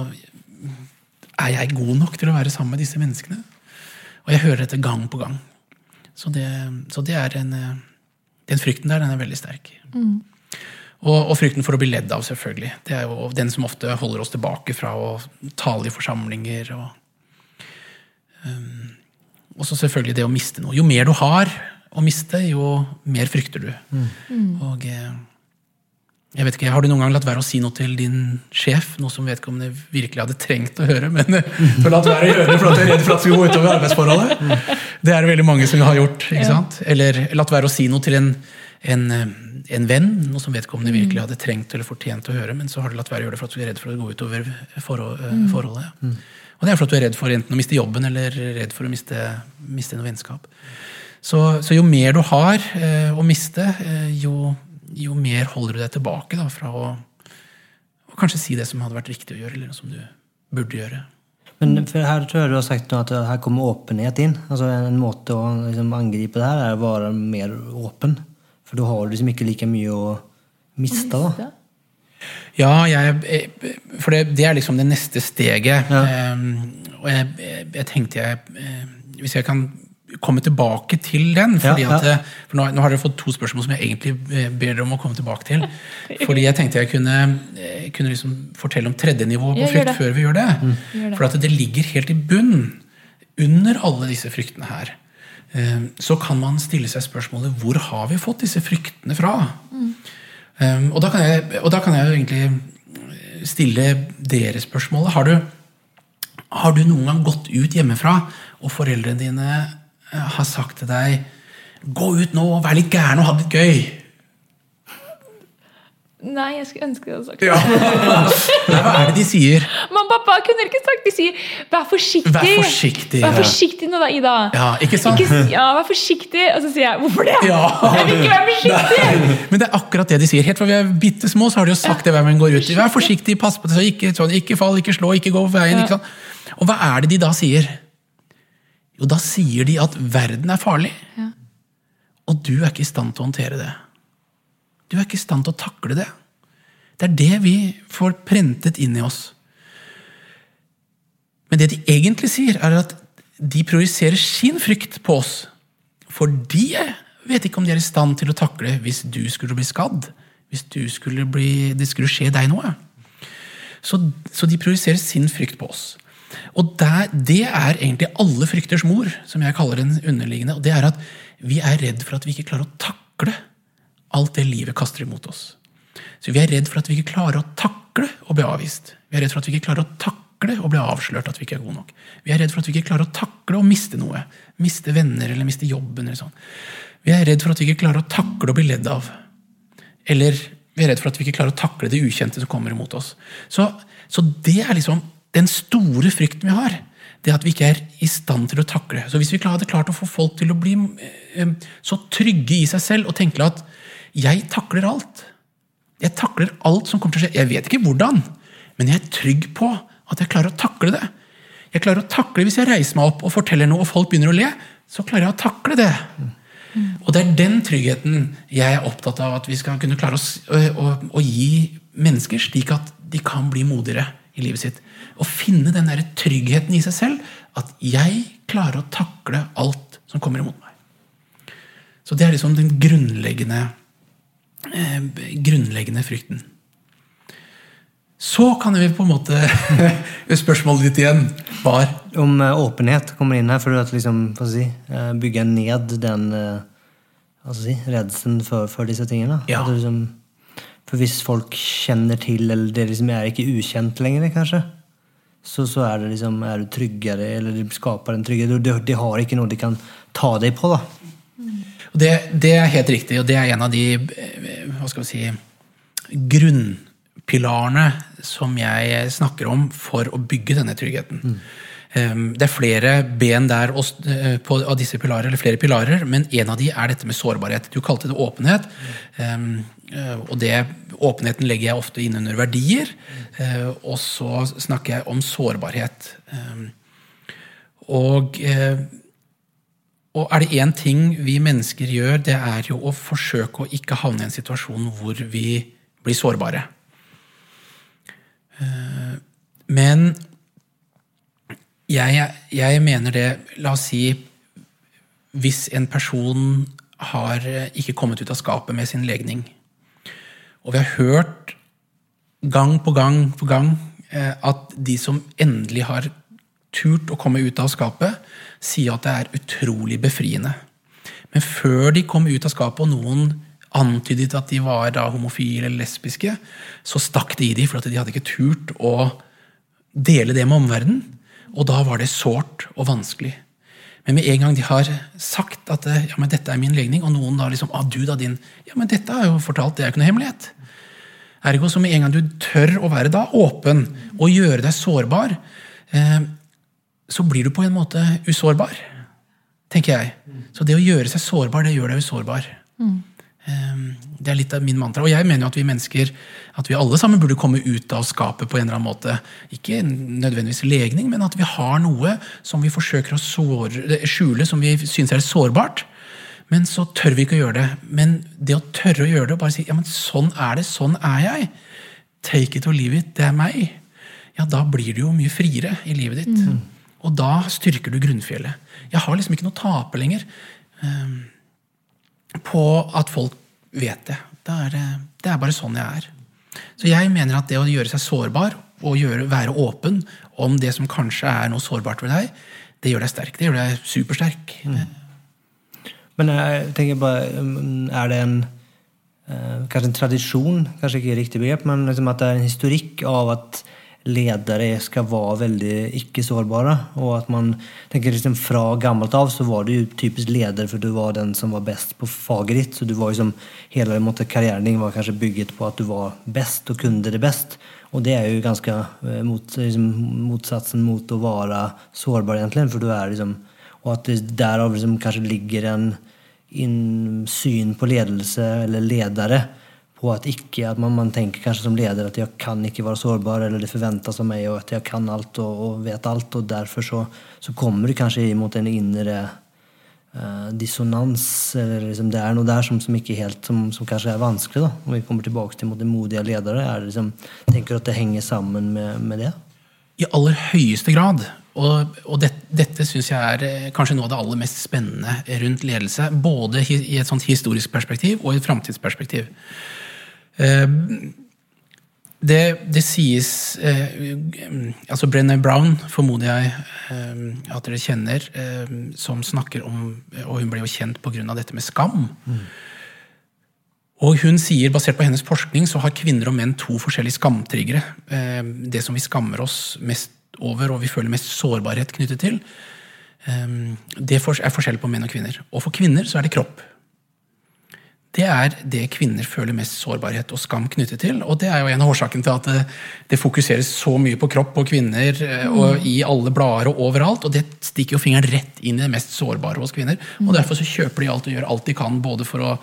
Er jeg god nok til å være sammen med disse menneskene? Og jeg hører dette gang på gang. Så det, så det er en eh, Den frykten der, den er veldig sterk. Mm. Og, og, frykten for å bli ledd av, selvfølgelig. Det er jo den som ofte holder oss tilbake fra å tale i forsamlinger. Og, um, så selvfølgelig det å miste noe. Jo mer du har å miste, jo mer frykter du. Mm. Og eh, jeg vet ikke, Har du noen gang latt være å si noe til din sjef? Noe som vedkommende virkelig hadde trengt å høre, men du har latt være å gjøre det for at du er redd for at det skal gå utover arbeidsforholdet? Det er det veldig mange som har gjort. ikke sant? Eller latt være å si noe til en, en, en venn, noe som vedkommende virkelig hadde trengt eller fortjent å høre, men så har du latt være å gjøre det for at du er redd for å gå utover forhold, eh, mm. forholdet. Mm. Og det er for at du er redd for enten å miste jobben eller redd for å miste, miste noe vennskap. Så, så, jo mer du har eh, å miste, eh, jo jo mer holder du deg tilbake da, fra å, å, kanskje si det som hadde vært riktig å gjøre, eller som du burde gjøre. Men for her tror jeg du har sagt at her kommer åpenhet inn. Altså En måte å liksom angripe det her er å være mer åpen. For da har du liksom ikke like mye å miste. da. Ja, jeg, for det, det, er liksom det neste steget. Ja. Um, og jeg, jeg, tenkte jeg eh, Hvis jeg kan komme tilbake til den. fordi ja, ja. At, for nå, nå, har dere fått to spørsmål som jeg egentlig eh, ber dere om å komme tilbake til. Fordi jeg tenkte jeg kunne, eh, kunne liksom fortelle om tredje nivå på frykt før vi gjør det. Mm. For at det ligger helt i bunnen under alle disse fryktene her. Eh, så kan man stille seg spørsmålet hvor har vi fått disse fryktene fra? Mm. Og, da jeg, og, da kan jeg, jo egentlig stille dere spørsmålet. Har du, har du noen gang gått ut hjemmefra, og foreldrene dine har sagt til deg 'Gå ut nå og vær litt gæren og ha det gøy'? Nei, jeg skulle ønske det hadde sagt det. Ja. hva er det de sier? Mamma pappa kunne ikke sagt De sier 'vær forsiktig'. Vær forsiktig, vær forsiktig nå da, Ida. Ja, ikke sant? Ikke, ja, vær forsiktig. Og så sier jeg 'hvorfor det?' Ja. Jeg vil ikke være forsiktig! Nei. Men det er akkurat det de sier. Helt fra vi er bitte små, så har de jo sagt det hver gang går ut. Vær forsiktig, pass på det, ikke, sånn, ikke fall, ikke slå, ikke gå på veien. Ikke sant? Og hva er det de da sier? Jo, da sier de at verden er farlig. Ja. Og du er ikke i stand til å håndtere det. Du er ikke i stand til å takle det. Det er det vi får prentet inn i oss. Men det de egentlig sier, er at de projiserer sin frykt på oss. For de vet ikke om de er i stand til å takle hvis du skulle bli skadd. Hvis skulle bli, det skulle skje deg noe. Så, så de projiserer sin frykt på oss. Og der, Det er egentlig alle frykters mor, som jeg kaller den underliggende. og det er at Vi er redd for at vi ikke klarer å takle alt det livet kaster imot oss. Så Vi er redd for at vi ikke klarer å takle å bli avvist. Vi er redd for at vi ikke klarer å takle å bli avslørt at vi ikke er gode nok. Vi er redd for at vi ikke klarer å takle å miste noe. Miste venner eller miste jobben. eller sånn. Vi er redd for at vi ikke klarer å takle å bli ledd av. Eller vi er redd for at vi ikke klarer å takle det ukjente som kommer imot oss. Så, så det er liksom den store frykten vi har, det at vi ikke er i stand til å takle. Så hvis vi hadde klart å få folk til å bli eh, så trygge i seg selv og tenke at jeg takler alt. Jeg takler alt som kommer til å skje. Jeg vet ikke hvordan, men jeg er trygg på at jeg klarer å takle det. Jeg klarer å takle Hvis jeg reiser meg opp og forteller noe, og folk begynner å le, så klarer jeg å takle det. Og det er den tryggheten jeg er opptatt av at vi skal kunne klare å, å, å gi mennesker, slik at de kan bli modigere i livet sitt. Å finne den der tryggheten i seg selv. At jeg klarer å takle alt som kommer imot meg. Så det er liksom den grunnleggende, eh, grunnleggende frykten. Så kan vi på en måte Spørsmålet ditt igjen var Om eh, åpenhet kommer inn her for å liksom, si, eh, bygge ned den eh, si, redselen for, for disse tingene. Ja. Liksom, for hvis folk kjenner til, eller det liksom er ikke ukjent lenger, kanskje, så, så er, det liksom, er du tryggere, eller det skaper en trygghet. De, de har ikke noe de kan ta deg på. da. Det, det er helt riktig, og det er en av de eh, hva skal vi si, grunnpilarene som jeg snakker om for å bygge denne tryggheten. Um, Det er flere ben der eh, av disse pilarer, eller flere pilarer, men en av de er dette med sårbarhet. Du kalte det åpenhet. Um, eh, og det, åpenheten legger jeg ofte inn under verdier. eh, og så snakker jeg om sårbarhet. Um, og og er det én ting vi mennesker gjør, det er jo å forsøke å ikke havne i en situasjon hvor vi blir sårbare. Men jeg, jeg mener det La oss si hvis en person har eh, ikke kommet ut av skapet med sin legning, og vi har hørt gang på gang på gang eh, at de som endelig har turt å komme ut av skapet, sier at det er utrolig befriende. Men før de kom ut av skapet, og noen antydet at de var da homofile eller lesbiske, så stakk de i de, for de hadde ikke turt å dele det med omverdenen. Og da var det sårt og vanskelig. Men med en gang de har sagt at ja, men dette er min legning, og noen da liksom ah, du da din, ja, men dette er jo fortalt, det er jo ikke noe hemmelighet. Ergo så med en gang du tør å være da åpen og gjøre deg sårbar, eh, så blir du på en måte usårbar, tenker jeg. Så det å gjøre seg sårbar, det gjør deg usårbar. Eh, det er litt av min mantra. Og jeg mener jo at vi mennesker, at vi alle sammen burde komme ut av skapet på en eller annen måte. Ikke nødvendigvis legning, men at vi har noe som vi forsøker å såre, skjule, som vi syns er sårbart. Men så tør vi ikke å gjøre det. Men det å tørre å gjøre det og bare si ja, men sånn er det, sånn er jeg. Take it or leave it, det er meg. Ja, da blir du jo mye friere i livet ditt. Og da styrker du grunnfjellet. Jeg har liksom ikke noe å tape lenger eh, på at folk vet det. Det er, eh, det er bare sånn jeg er. Så jeg mener at det å gjøre seg sårbar og gjøre, være åpen om det som kanskje er noe sårbart ved deg, det gjør deg sterk. Det gjør deg supersterk. Men eh, jeg tenker bare, mm, er det en eh, kanskje en tradisjon, kanskje ikke riktig begrep, men liksom at det er en historikk av at ledere skal være veldig ikke-sårbare. Og at man tenker liksom Fra gammelt av så var du typisk leder, for du var den som var best på faget ditt. Så du var liksom, hele karrieren din var kanskje bygget på at du var best og kunne det best. Og det er jo ganske eh, mot, liksom, motsatsen mot å være sårbar, egentlig. For du er liksom Og at det derav liksom kanskje ligger en innsyn på ledelse eller ledere på at ikke at man, man tenker kanskje som leder at jeg kan ikke være sårbar, eller det forventes av meg og at jeg kan alt og, og vet alt, og derfor så, så kommer du kanskje imot en indre uh, dissonans. eller liksom Det er noe der som, som ikke helt, som, som kanskje er vanskelig. da, Om vi kommer tilbake til mot det modige ledere. er det liksom, Tenker du at det henger sammen med, med det? I aller høyeste grad. Og, og det, dette syns jeg er eh, kanskje noe av det aller mest spennende rundt ledelse. Både i et sånt historisk perspektiv og i et framtidsperspektiv. Eh, det, det sies eh, altså Brenner Brown formoder jeg eh, at dere kjenner, eh, som snakker om Og hun ble jo kjent pga. dette med skam. Og hun sier, Basert på hennes forskning så har kvinner og menn to forskjellige skamtriggere. Det som vi skammer oss mest over og vi føler mest sårbarhet knyttet til, det er forskjell på menn og kvinner. Og for kvinner så er det kropp. Det er det kvinner føler mest sårbarhet og skam knyttet til. Og det er jo en av årsakene til at det, det fokuseres så mye på kropp og kvinner eh, og i alle blader og overalt. Og det stikker jo fingeren rett inn i det mest sårbare hos kvinner. Og derfor så kjøper de alt og gjør alt de kan, både for å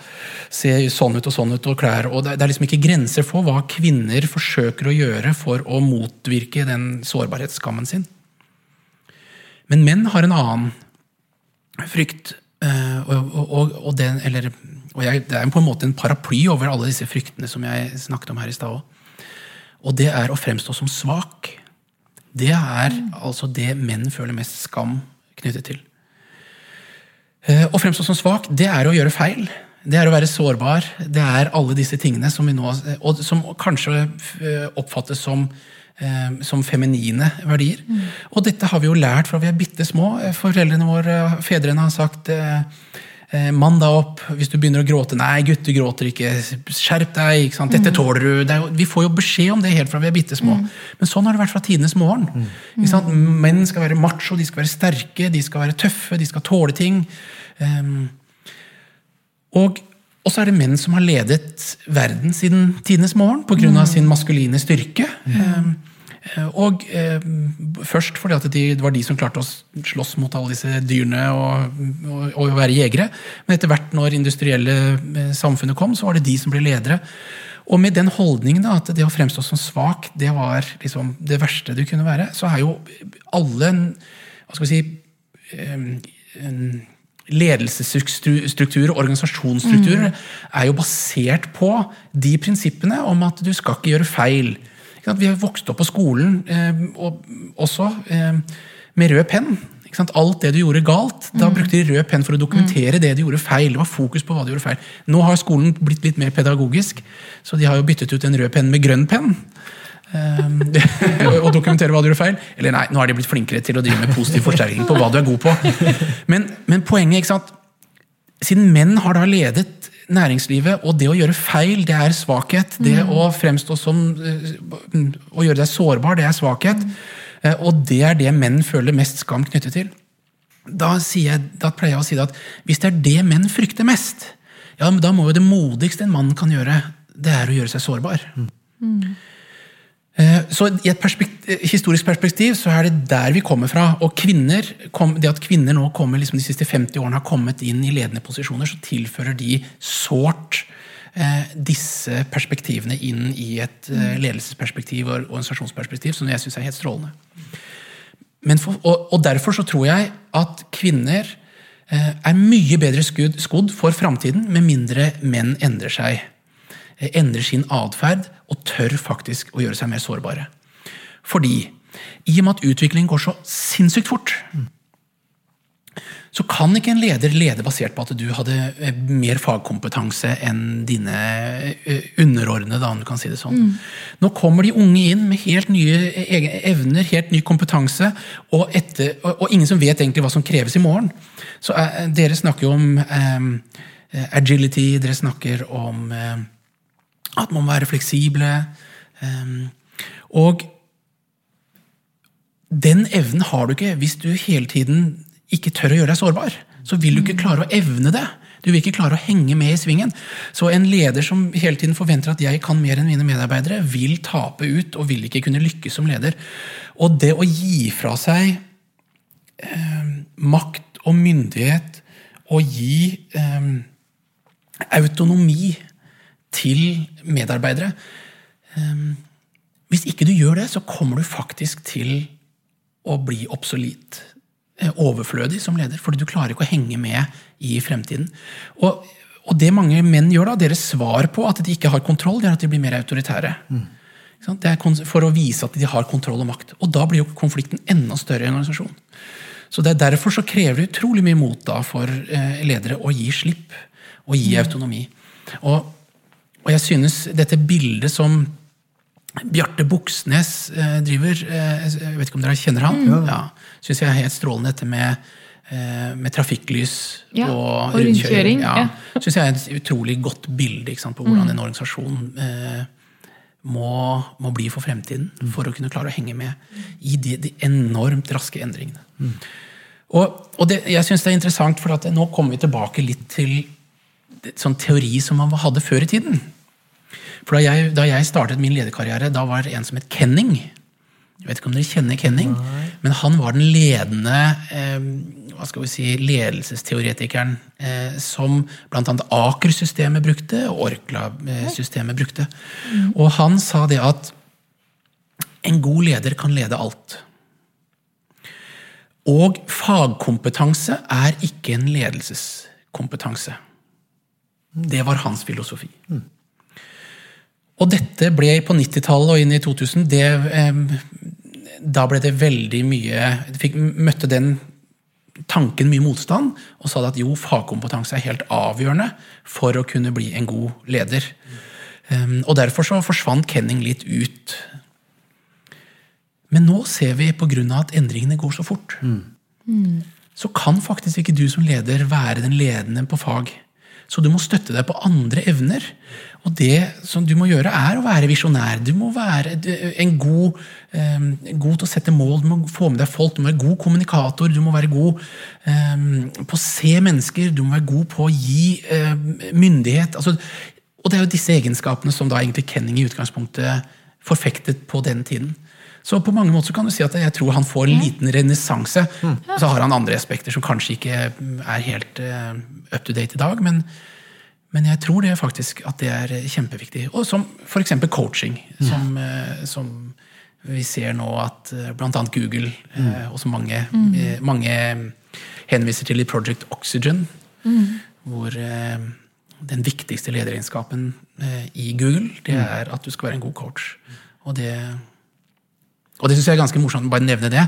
se sånn ut og sånn ut og klær. Og det, det er liksom ikke grenser for hva kvinner forsøker å gjøre for å motvirke den sårbarhetsskammen sin. Men menn har en annen frykt. eh, Og, og, og, den, eller, og jeg, det er på en måte en paraply over alle disse fryktene som jeg snakket om her i stad òg. Og det er å fremstå som svak. Det er altså det menn føler mest skam knyttet til. Eh, Å fremstå som svak, det er å gjøre feil. Det er å være sårbar. Det er alle disse tingene som, vi nå, og som kanskje eh, oppfattes som, eh, som feminine verdier. Og dette har vi jo lært fra vi er bitte små. Foreldrene våre, fedrene har sagt Mann deg opp hvis du begynner å gråte. Nei, gutt, du gråter ikke. Skjerp deg. ikke sant? Dette tåler du. Det jo, vi får jo beskjed om det helt fra vi er bitte små. Men sånn har det vært fra tidenes morgen. Ikke sant? Menn skal være macho, de skal være sterke, de skal være tøffe, de skal tåle ting. Um, og, og så er det menn som har ledet verden siden tidenes morgen pga. Mm. sin maskuline styrke. Um, eh, og eh, først fordi at de, det var de som klarte å slåss mot alle disse dyrene og, og, og være jegere. Men etter hvert når industrielle eh, samfunnet kom, så var det de som ble ledere. Og med den holdningen da, at det å fremstå som svak, det var liksom det verste du kunne være, så er jo alle hva skal vi si, ledelsesstrukturer og organisasjonsstrukturer er jo basert på de prinsippene om at du skal ikke gjøre feil. Vi har vokst opp på skolen eh, og også eh, med rød penn. Ikke sant? Alt det du gjorde galt, da brukte de rød penn for å dokumentere det du gjorde feil. Det var fokus på hva du gjorde feil. Nå har skolen blitt litt mer pedagogisk, så de har jo byttet ut en rød penn med grønn penn. Um, og dokumentere hva du gjorde feil. Eller nei, nå har de blitt flinkere til å drive med positiv forsterkning på hva du er god på. Men, men poenget, ikke sant Siden menn har da ledet næringslivet, og det å gjøre feil, det er svakhet. Det å fremstå som uh, Å gjøre deg sårbar, det er svakhet. Mm. og det er det menn føler mest skam knyttet til. Da, jeg, da pleier jeg å si det at hvis det er det menn frykter mest, ja, men da må jo det modigste en mann kan gjøre, det er å gjøre seg sårbar. Eh, Så I et perspektiv, historisk perspektiv så er det der vi kommer fra. Og kvinner, det at kvinner nå kommer liksom de siste 50 årene har kommet inn i ledende posisjoner, så tilfører de sårt eh, disse perspektivene inn i et eh, ledelsesperspektiv og organisasjonsperspektiv, som jeg syns er helt strålende. Men for, og, og derfor så tror jeg at kvinner eh, er mye bedre skudd, skodd for framtiden, med mindre menn endrer seg eh, endrer sin atferd og tør faktisk å gjøre seg mer sårbare. Fordi i og med at utviklingen går så sinnssykt fort, så kan ikke en leder lede basert på at du hadde eh, mer fagkompetanse enn dine eh, underordnede, om du kan si det sånn. Nå kommer de unge inn med helt nye evner, helt ny kompetanse, og, etter, og, ingen som vet egentlig hva som kreves i morgen. Så eh, Dere snakker jo om um, agility, dere snakker om eh, at man må være fleksible. eh, og den evnen har du ikke hvis du hele tiden ikke tør å gjøre deg sårbar. Så vil du ikke klare å evne det. Du vil ikke klare å henge med i svingen. Så en leder som hele tiden forventer at jeg kan mer enn mine medarbeidere, vil tape ut og vil ikke kunne lykkes som leder. Og det å gi fra seg eh, makt og myndighet og gi eh, autonomi til medarbeidere eh, Hvis ikke du gjør det, så kommer du faktisk til å bli obsolit. eh, Overflødig som leder, fordi du klarer ikke å henge med i fremtiden. Og, og det mange menn gjør, da, deres svar på at de ikke har kontroll, det er at de blir mer autoritære. Sant? Det er for å vise at de har kontroll og makt. Og da blir jo konflikten enda større i en organisasjon. Så det er Derfor så krever det utrolig mye mot da for eh, ledere å gi slipp og gi autonomi. Og, og jeg synes dette bildet som Bjarte Buksnes eh, driver eh, Jeg vet ikke om dere kjenner han? Ja. Syns jeg er helt strålende, dette med, eh, med trafikklys Ja, og, og rundkjøring, Ja. ja. Syns jeg er et utrolig godt bilde sant, på hvordan en organisasjon eh, må, må bli for fremtiden for å kunne klare å henge med i de, de enormt raske endringene. Og, og det, jeg syns det er interessant, for at nå kommer vi tilbake litt til sånn teori som man hadde før i tiden. For da jeg, da jeg startet min lederkarriere, da var det en som het Kenning. Jeg vet ikke om dere kjenner Kenning, men han var den ledende eh, hva skal vi si, ledelsesteoretikeren eh, som bl.a. Aker-systemet brukte, og Orkla-systemet brukte. Og han sa det at en god leder kan lede alt. Og fagkompetanse er ikke en ledelseskompetanse. Det var hans filosofi. Og dette ble på 90-tallet og inn i 2000 det, eh, Da ble det veldig mye det fikk, Møtte den tanken mye motstand, og sa at jo, fagkompetanse er helt avgjørende for å kunne bli en god leder. Um, og derfor så forsvant Kenning litt ut. Men nå ser vi, pga. at endringene går så fort, så kan faktisk ikke du som leder være den ledende på fag. Så du må støtte deg på andre evner. Og det som du må gjøre, er å være visjonær. Du må være en god, um, god til å sette mål, du må få med deg folk, du må være god kommunikator, du må være god um, på å se mennesker, du må være god på å gi eh, myndighet. Altså, og det er jo disse egenskapene som da egentlig Kenning i utgangspunktet forfektet på den tiden. Så på mange måter så kan du si at jeg tror han får en liten renessanse. Så har han andre aspekter som kanskje ikke er helt uh, up to date i dag. Men, men jeg tror det faktisk at det er kjempeviktig. Og som f.eks. coaching. Som, uh, som, vi ser nå at uh, bl.a. Google, uh, og som mange, uh, mange henviser til i Project Oxygen, hvor den viktigste lederegenskapen i Google, det er at du skal være en god coach. Og det og det syns jeg er ganske morsomt. bare nevne det.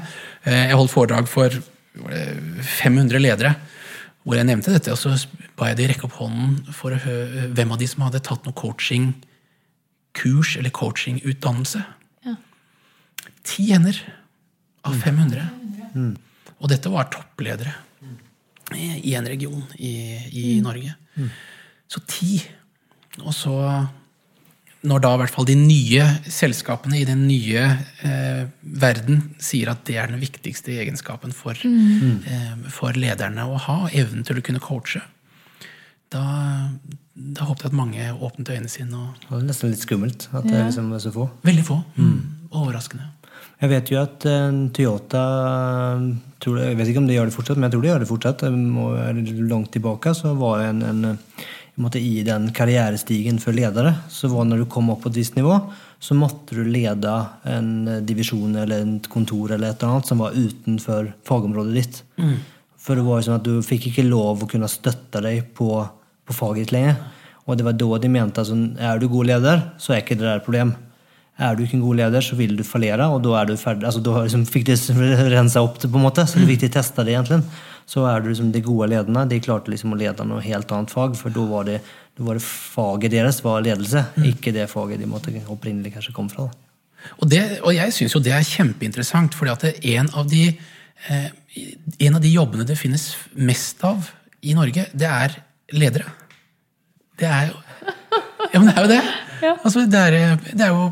Jeg holdt foredrag for 500 ledere hvor jeg nevnte dette. Og så ba jeg de rekke opp hånden for å høre hvem av de som hadde tatt noe coachingkurs eller coachingutdannelse. Ja. Ti hender av 500. Og dette var toppledere i en region i, i Norge. Så ti. Og så når da i hvert fall de nye selskapene i den nye eh, verden sier at det er den viktigste egenskapen for, eh, for lederne å ha, evnen til å kunne coache, da, da håpet jeg at mange åpnet øynene sine. Og, Det var nesten litt skummelt at det liksom var så få. veldig få. Mm. Overraskende. Jeg vet jo at eh, Toyota eh, tror jeg, vet ikke om de gjør det fortsatt, men jeg tror de gjør det fortsatt. Langt tilbake så var det en en måte, I den karrierestigen for ledere så var når du kom opp på et visst nivå, så måtte du lede en eh, divisjon eller et kontor eller et eller annet som var utenfor fagområdet ditt. For det var jo sånn at du fikk ikke lov å kunne støtte deg på, på faget ditt lenger. Og det var da de mente at altså, er du god leder, så er ikke det der et problem. Er du ikke en god leder, så vil du fallere, og da er du ferdig. Altså, da liksom fikk de rensa opp det, på en måte, så det er viktig å teste det, egentlig. Så er du liksom de gode lederne. De klarte liksom å lede noe helt annet fag, for da var det, var det faget deres var ledelse, ikke det faget de måtte opprinnelig kanskje kom fra. Da. Og, det, og jeg syns jo det er kjempeinteressant, fordi at en av de eh, en av de jobbene det finnes mest av i Norge, det er ledere. Det er jo Ja, men det er jo det. Altså, det, er, det er jo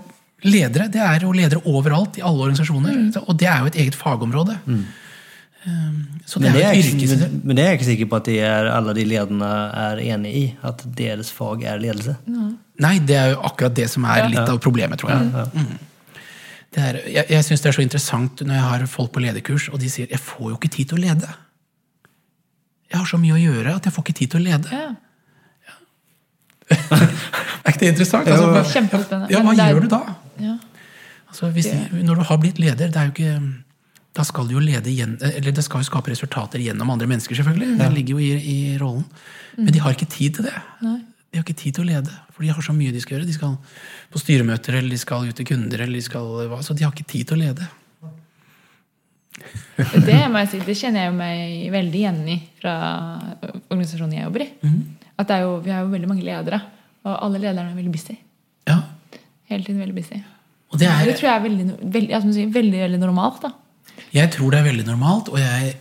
ledere. Det er jo ledere overalt, i alle organisasjoner. Og det er jo et eget fagområde. Mm. Så det Men, det er er ikke, men, men det er jeg ikke sikker på at de er, alle de lederne er enig i. At deres fag er ledelse. Nei, det er jo akkurat det som er litt av problemet, tror jeg. Mm. Det er, jeg jeg syns det er så interessant når jeg har folk på lederkurs, og de sier 'jeg får jo ikke tid til å lede'. Jeg har så mye å gjøre at jeg får ikke tid til å lede. Ja. Er ikke det interessant? Altså, hva- Kjempespennende. Ja, hva Men gjør du da? Ja. Altså, hvis, når du har blitt leder, det er jo ikke da skal du jo lede igjen, eller det skal jo skape resultater gjennom andre mennesker, selvfølgelig. Det ligger jo i, i rollen. Men de har ikke tid til det. De har ikke tid til å lede, for de har så mye de skal gjøre. De skal på styremøter, eller de skal ut til kunder, eller de skal hva, så de har ikke tid til å lede. Det må jeg si, det kjenner jeg meg veldig igjen i fra organisasjonen jeg jobber i. At det er jo, Vi har jo veldig mange ledere, og alle lederne er veldig busy. Ja, Hele tiden veldig busy. og det Det er, tror jeg er veldig, veldig, jeg si, veldig, veldig normalt. da. jeg tror det er veldig normalt, og jeg,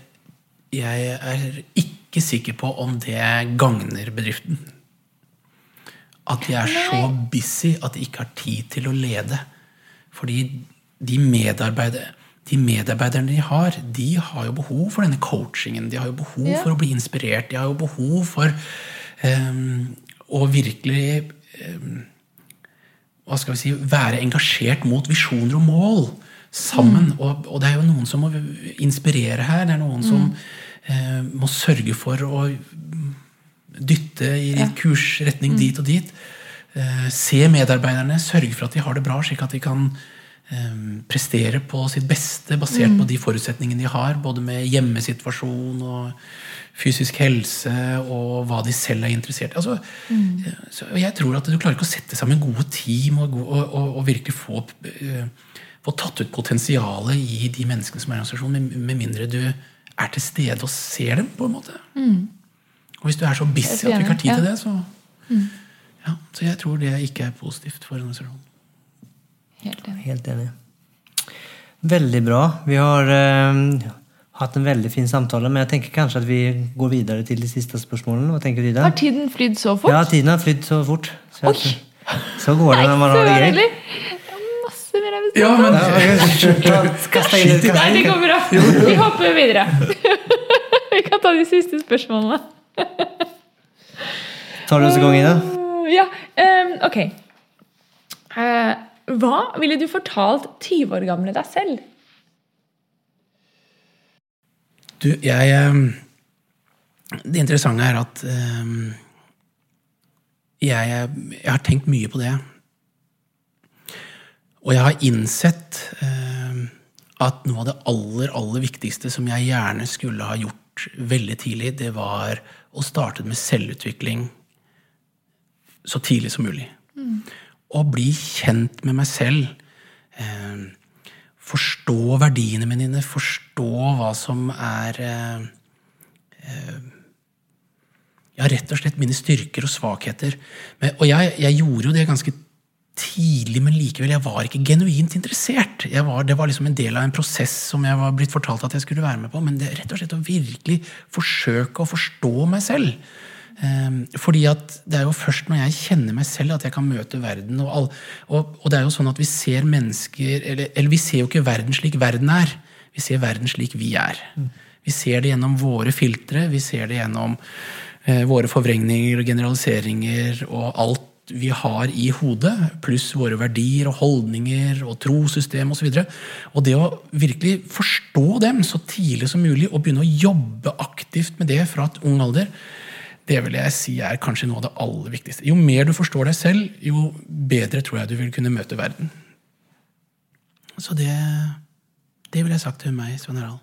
jeg er ikke sikker på om det gagner bedriften. At de er så busy at de ikke har tid til å lede. Fordi de medarbeidere de medarbeiderne de har, de har jo behov for denne coachingen. De har jo behov Ja. for å bli inspirert. De har jo behov for og virkelig um, hva skal vi si, være engasjert mot visjoner og mål sammen. Mm. Og, og, det er jo noen som må inspirere her. Det er noen mm. som eh, må sørge for å dytte i ja. kursretning mm. dit og dit. Eh, se medarbeiderne, sørge for at de har det bra, slik at de kan prestere på sitt beste basert mm. på de forutsetningene de har, både med hjemmesituasjon og fysisk helse og hva de selv er interessert i. Altså, mm. Jeg tror at du klarer ikke å sette sammen gode team og, og, og, og virkelig få, uh, få, tatt ut potensialet i de menneskene som er i organisasjonen, med, med, mindre du er til stede og ser dem. på en måte. Mm. Og hvis du er så busy at du ikke har tid til det, så, mm. ja, så jeg tror det ikke er positivt for organisasjonen. Helt enig. Helt enig. Veldig bra. Vi har eh, hatt en veldig fin samtale, men jeg tenker kanskje at vi går videre til de siste spørsmålene. Hva tenker du, Ida? Har tiden flydd så fort? Ja, tiden har flydd så fort. Så, Oi! så går det når man har det gøy. Masse mer jeg vil ja, men... Nei, det går bra. Vi hopper videre. vi kan ta de siste spørsmålene. Tar du oss i gang, Ida? Ja. Um, ok. Uh, hva ville du fortalt 20 år gamle deg selv? Du, jeg ehm, Det interessante er at ehm, jeg, jeg, har tenkt mye på det. Og jeg har innsett ehm, at noe av det aller, aller viktigste som jeg gjerne skulle ha gjort veldig tidlig, det var å starte med selvutvikling så tidlig som mulig. Mm. Å bli kjent med meg selv. Eh, forstå verdiene mine, forstå hva som er eh, eh, Ja, rett og slett mine styrker og svakheter. Men, og jeg, jeg, gjorde jo det ganske tidlig, men likevel, jeg var ikke genuint interessert. Var, det var liksom en del av en prosess som jeg var blitt fortalt at jeg skulle være med på. Men det rett og slett å virkelig forsøke å forstå meg selv. Ehm, fordi at det er jo først når jeg kjenner meg selv, at jeg kan møte verden. Og, all, og, og det er jo sånn at vi ser mennesker eller, eller, vi ser jo ikke verden slik verden er. Vi ser verden slik vi er. Vi ser det gjennom våre filtre, vi ser det gjennom eh, våre forvrengninger og generaliseringer og alt vi har i hodet, pluss våre verdier og holdninger og trosystem osv. Og, så og det å virkelig forstå dem så tidlig som mulig og begynne å jobbe aktivt med det fra et ung alder, det vil jeg si er kanskje noe av det aller viktigste. Jo mer du forstår deg selv, jo bedre tror jeg du vil kunne møte verden. Så det, det vil jeg sagt til meg, Svein Harald.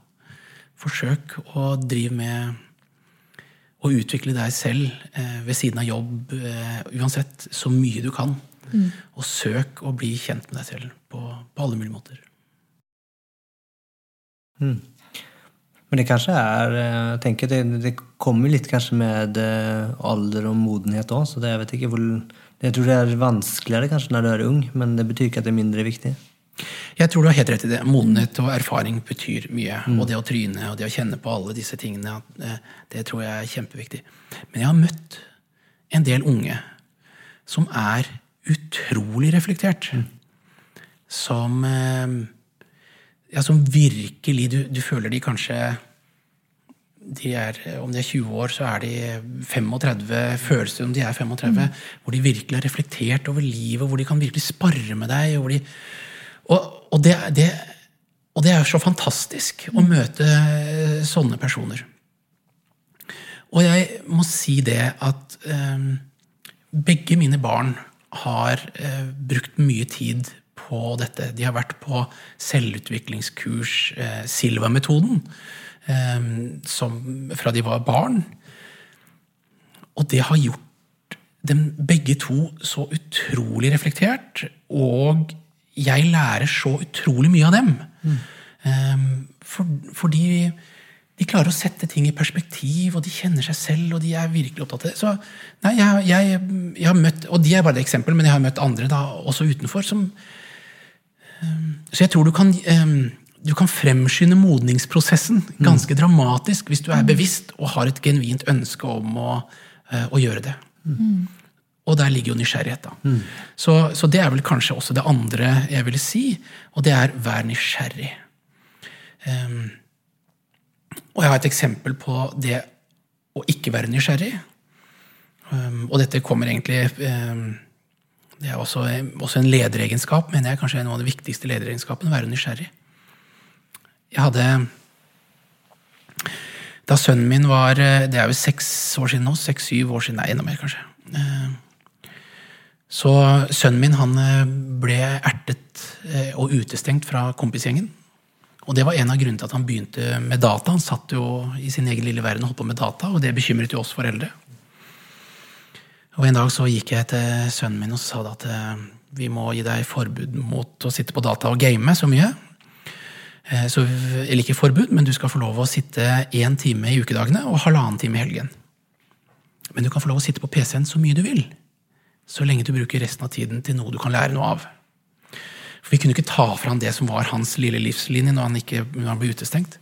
Forsøk å drive med å utvikle deg selv eh, ved siden av jobb, eh, uansett, så mye du kan. Mm. Og søk å bli kjent med deg selv på, på alle mulige måter. Mm. Men det kanskje er eh, jeg tenker det, det kommer litt kanskje med eh, alder og modenhet òg. Så det, jeg vet ikke hvor, jeg tror det er vanskeligere kanskje når du er ung, men det betyr ikke at det er mindre viktig. Jeg tror du har helt rett i det. Modenhet og erfaring betyr mye. Mm. Og det å tryne og det å kjenne på alle disse tingene, eh, det tror jeg er kjempeviktig. Men jeg har møtt en del unge som er utrolig reflektert. Mm. Som ja, som virkelig du, du, føler de kanskje de er, Om de er 20 år, så er de 35, føles det som de er 35. Mm. Hvor de virkelig har reflektert over livet, hvor de kan virkelig spare med deg. De, og, og, det, det, og det, er så fantastisk å møte sånne personer. Og jeg må si det at um, begge mine barn har uh, brukt mye tid på dette. De har vært på selvutviklingskurs, eh, Silva-metoden, eh, fra de var barn. Og det har gjort dem begge to så utrolig reflektert. Og jeg lærer så utrolig mye av dem. Mm. Eh, for, fordi de klarer å sette ting i perspektiv, og de kjenner seg selv. og de er virkelig opptatt av det. Så, nei, jeg, jeg, jeg, har møtt, Og de er bare et eksempel, men jeg har møtt andre da, også utenfor som, så jeg tror du kan, ehm, du kan fremskynde modningsprosessen ganske mm. dramatisk hvis du er bevisst og har et genuint ønske om å, eh, å gjøre det. Mm. Og der ligger jo nysgjerrighet. da. Mm. Så, så, det er vel kanskje også det andre jeg ville si, og det er vær nysgjerrig. Um, og jeg har et eksempel på det å ikke være nysgjerrig. Um, og dette kommer egentlig um, Det er også, også en lederegenskap, mener jeg kanskje er noe av de viktigste lederegenskapene. Å være nysgjerrig. Jeg hadde Da sønnen min var eh, Det er jo seks år siden nå. Seks-syv år siden. Nei, enda mer, kanskje. Eh, Så sønnen min han eh, ble ertet eh, og utestengt fra kompisgjengen. Og det var en av grunnene til at han begynte med data. Han satt jo i sin egen lille verden og holdt på med data, og det bekymret jo oss foreldre. Og En dag så gikk jeg til sønnen min og sa at eh, vi må gi deg forbud mot å sitte på data og game så mye. Eh, Så, eller ikke forbud, men du skal få lov å sitte én time i ukedagene og halvannen time i helgen. Men du kan få lov å sitte på PC-en så mye du vil. Så lenge du bruker resten av tiden til noe du kan lære noe av. For Vi kunne ikke ta fra han det som var hans lille livslinje når han, ikke, når han ble utestengt.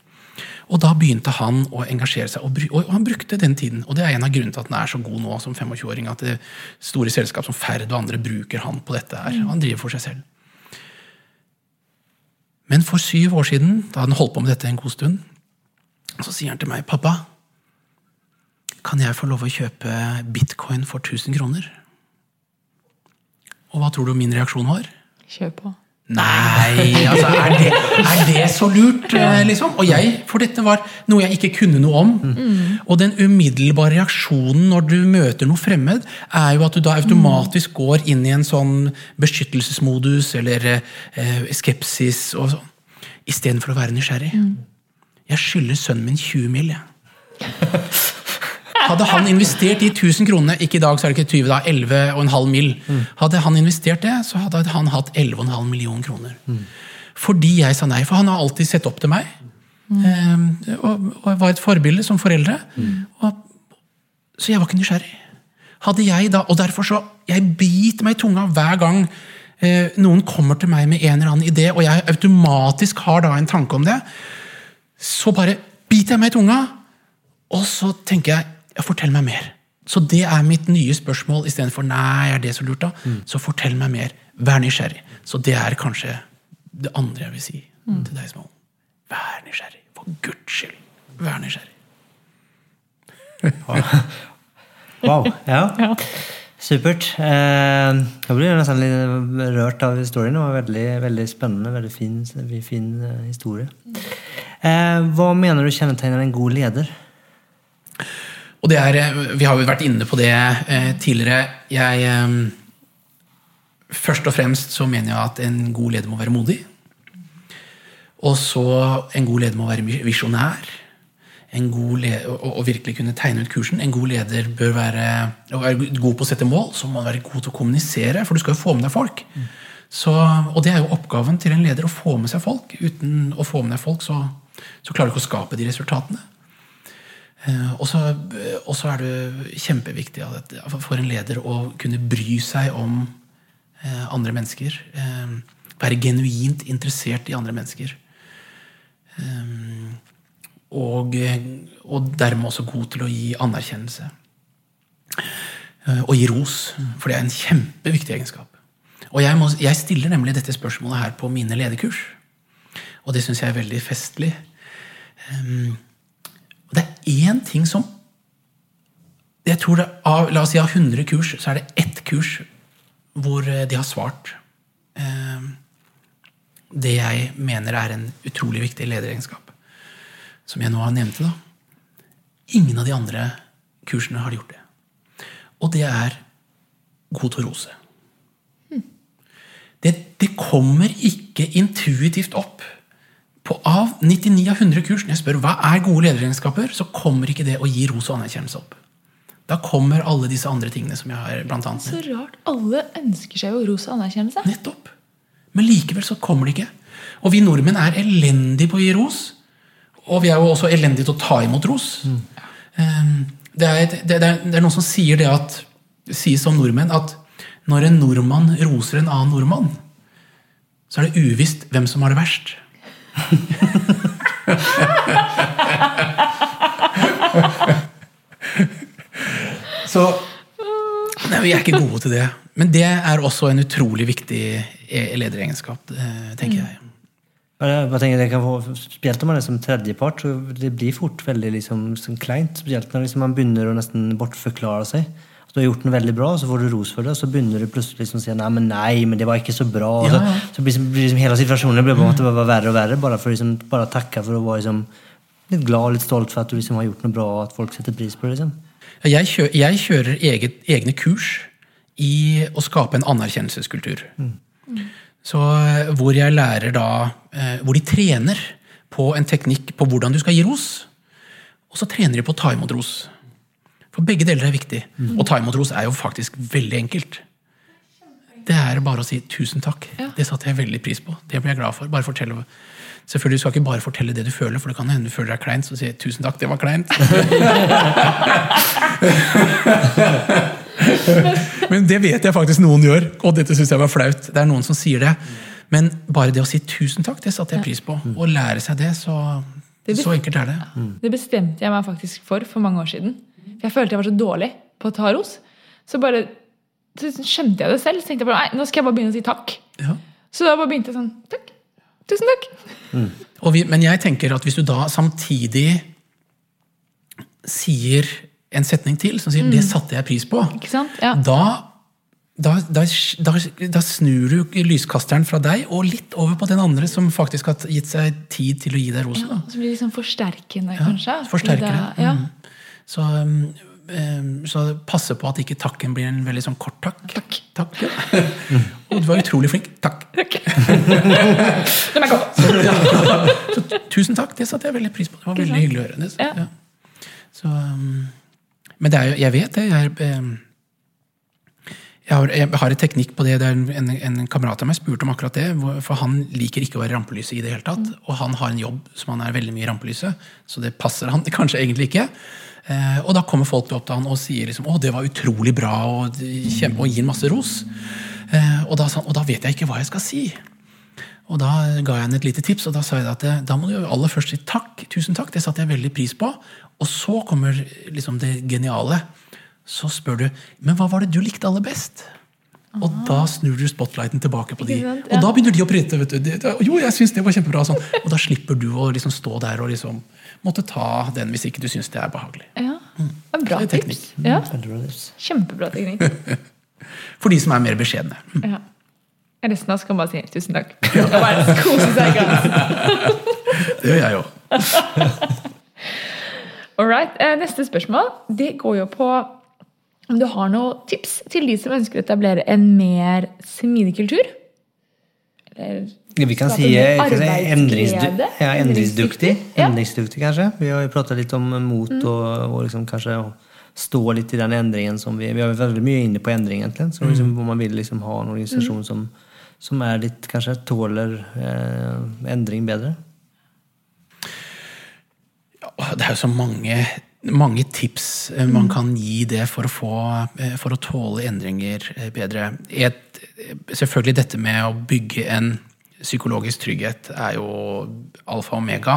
Og da begynte han å engasjere seg, og, han brukte den tiden. Og det er en av grunnene til at han er så god nå som 25-åring, at det store selskap som Ferd og andre bruker han på dette her. Han driver for seg selv. Men for syv år siden, da han holdt på med dette en god stund, så sier han til meg, 'Pappa, kan jeg få lov å kjøpe bitcoin for 1000 kroner?' Og hva tror du min reaksjon var? Kjør på. Nei, altså, er det, er det så lurt, eh, liksom? Og jeg, for dette var noe jeg ikke kunne noe om. Og den umiddelbare reaksjonen når du møter noe fremmed, er jo at du da automatisk går inn i en sånn beskyttelsesmodus eller eh, skepsis og sånn. Istedenfor å være nysgjerrig. Jeg skylder sønnen min 20 mil, jeg. Hadde han investert de 1000 kronene, ikke i dag så er det ikke 20, da, 11,5 mill. Hadde han investert det, så hadde han hatt 11,5 millioner kroner. Fordi jeg sa nei, for han har alltid sett opp til meg. Mm. Og, og var et forbilde som foreldre. Og, så jeg var ikke nysgjerrig. Hadde jeg da, Og derfor så Jeg biter meg i tunga hver gang eh, noen kommer til meg med en eller annen idé, og jeg automatisk har da en tanke om det. Så bare biter jeg meg i tunga, og så tenker jeg ja, fortell meg mer. Så det er mitt nye spørsmål istedenfor nei, er det så lurt, da? Så fortell meg mer. Vær nysgjerrig. Så det er kanskje det andre jeg vil si til deg, Smålen. Vær nysgjerrig. For guds skyld. Vær nysgjerrig. Wow. Ja. Ja. Supert. Eh, jeg blir nesten litt rørt av historien. Det var veldig, veldig spennende. Veldig fin, fin eh, historie. Eh, hva mener du kjennetegner en god leder? Og det er, eh, Vi har jo vært inne på det eh, tidligere. Jeg, eh, først og fremst så mener jeg at en god leder må være modig. Og så en god leder må være visjonær. En god leder, og, virkelig kunne tegne ut kursen. En god leder bør være, være god på å sette mål, så må man være god til å kommunisere. For du skal jo få med deg folk. Så, og det er jo oppgaven til en leder å få med seg folk. Uten å få med deg folk, så, så klarer du ikke å skape de resultatene. Eh, Og så, er det kjempeviktig for en leder å kunne bry seg om eh, andre mennesker. eh, Være genuint interessert i andre mennesker. Og, og dermed også god til å gi anerkjennelse. Og gi ros. For det er en kjempeviktig egenskap. Og jeg, må, jeg stiller nemlig dette spørsmålet her på mine lederkurs. Og det syns jeg er veldig festlig. Um, og det er én ting som jeg tror det, av, La oss si av 100 kurs, så er det ett kurs hvor eh, de har svart eh, det jeg mener er en utrolig viktig lederegenskap. Som jeg nå har nevnt. da. Ingen av de andre kursene har gjort det. Og det er god til å rose. Det, det kommer ikke intuitivt opp. På av 99 av 100 kurs når jeg spør hva er gode lederegenskaper, så kommer ikke det å gi ros og anerkjennelse opp. Da kommer alle disse andre tingene som jeg har blant annet Så rart. Alle ønsker seg jo ros og anerkjennelse. Nettopp. Men likevel så kommer det ikke. Og vi nordmenn er elendige på å gi ros. Og vi er jo også elendige til å ta imot ros. Mm. Det, er et, det, er, det er noen som sier det at sies om nordmenn at når en nordmann roser en annen nordmann, så er det uvisst hvem som har det verst. Så nei, Vi er ikke gode til det. Men det er også en utrolig viktig e- lederegenskap, eh, tenker jeg. Jeg bare tenker det kan få, Spesielt når man er som tredjepart, så det blir fort veldig liksom, sånn kleint. Spesielt når liksom man begynner å nesten bortforklare seg. Så du har gjort noe veldig bra, så får du ros for det, og så begynner du plutselig liksom å si nei, men nei, men det var ikke så bra. Og Så, så blir, liksom, blir liksom hele situasjonen blir på en måte bare verre og verre, bare for liksom, bare takke for å være liksom, litt glad og litt stolt for at du liksom har gjort noe bra, og at folk setter pris på det. liksom. Jeg, kjører, jeg kjører eget, egne kurs i å skape en anerkjennelseskultur. Så eh, Hvor jeg lærer da eh, Hvor de trener på en teknikk på hvordan du skal gi ros. Og så trener de på å ta imot ros. For begge deler er viktig. Og ta imot ros er jo faktisk veldig enkelt. Det er bare å si 'tusen takk'. Det satte jeg veldig pris på. Det ble jeg glad for. Bare fortelle Selvfølgelig skal ikke bare fortelle det du føler, for det kan hende du føler deg kleint. Så si 'tusen takk, det var kleint'. Men det vet jeg faktisk noen gjør, og dette syns jeg var flaut. Det er noen som sier det. Men bare det å si 'tusen takk', det satte jeg pris på. Å lære seg det, så, så enkelt er det. Det bestemte jeg meg faktisk for for mange år siden. For jeg følte jeg var så dårlig på å ta ros. Så bare så skjønte jeg det selv. Så tenkte jeg bare, nei, nå skal jeg bare begynne å si takk. Ja. Så da bare begynte jeg sånn Takk. Tusen takk. Og vi, men jeg tenker at hvis du da samtidig sier en setning til som sier 'det satte jeg pris på', Ikke sant? Ja. da, da, da, da, snur du lyskasteren fra deg og litt over på den andre som faktisk har gitt seg tid til å gi deg rosen. Ja, som så blir det liksom forsterkende, kanskje. Ja. Ja. Mm. Så, um, um, så passe på at ikke takken blir en veldig sånn kort takk. Takk. Takk, ja. Og du var utrolig flink. Takk. Takk. Den er god. Så tusen takk, det satte jeg veldig pris på. Det var veldig hyggelig å høre. Det, Ja. ja. Så, um, men det er jo, jeg vet det. Jeg, jeg, har, jeg har et teknikk på det. det en, en, en kamerat av meg spurte om akkurat det. For han liker ikke å være i rampelyset i det hele tatt. Og han har en jobb som han er veldig mye i rampelyset, så det passer han kanskje egentlig ikke. Eh, og da kommer folk opp til han og sier liksom, å, det var utrolig bra, og, kjempe, og gir masse ros. Eh, og, da, og da vet jeg ikke hva jeg skal si. Og da ga jeg henne et lite tips, og da sa jeg at da må du aller først si takk. Tusen takk, det satte jeg veldig pris på. Og så kommer liksom det geniale. Så spør du men hva var det du likte aller best? Og da snur du spotlighten tilbake på de. Og da begynner de å printe. vet du. De- Jo, jeg synes det var kjempebra. Sånn. Og da slipper du å liksom stå der og liksom måtte ta den hvis ikke du syns det er behagelig. Ja. Er bra Det er tips. Ja. Tips. Kjempebra teknikk. For de som er mer beskjedne. Ja. Resten av oss kan bare si tusen takk. Og bare kose seg. Det gjør jeg òg. All right. eh, Neste spørsmål det går jo på om du har noen tips til de som ønsker å etablere en mer smidig kultur? Eller Ja, Vi kan si, kan si endringsdu ja, endringsduktig. Kanskje. Vi har jo pratet litt om mot og, og liksom kanskje stå litt i den endringen som vi Vi er veldig mye inne på endring, egentlig. Så liksom, hvor man vil liksom ha en organisasjon som, som er litt Kanskje tåler eh, endring bedre. Ja, Det er jo så mange, mange tips eh, man kan gi det for å, få, eh, for å tåle endringer eh, bedre. Et, selvfølgelig dette med å bygge en psykologisk trygghet er jo alfa og omega.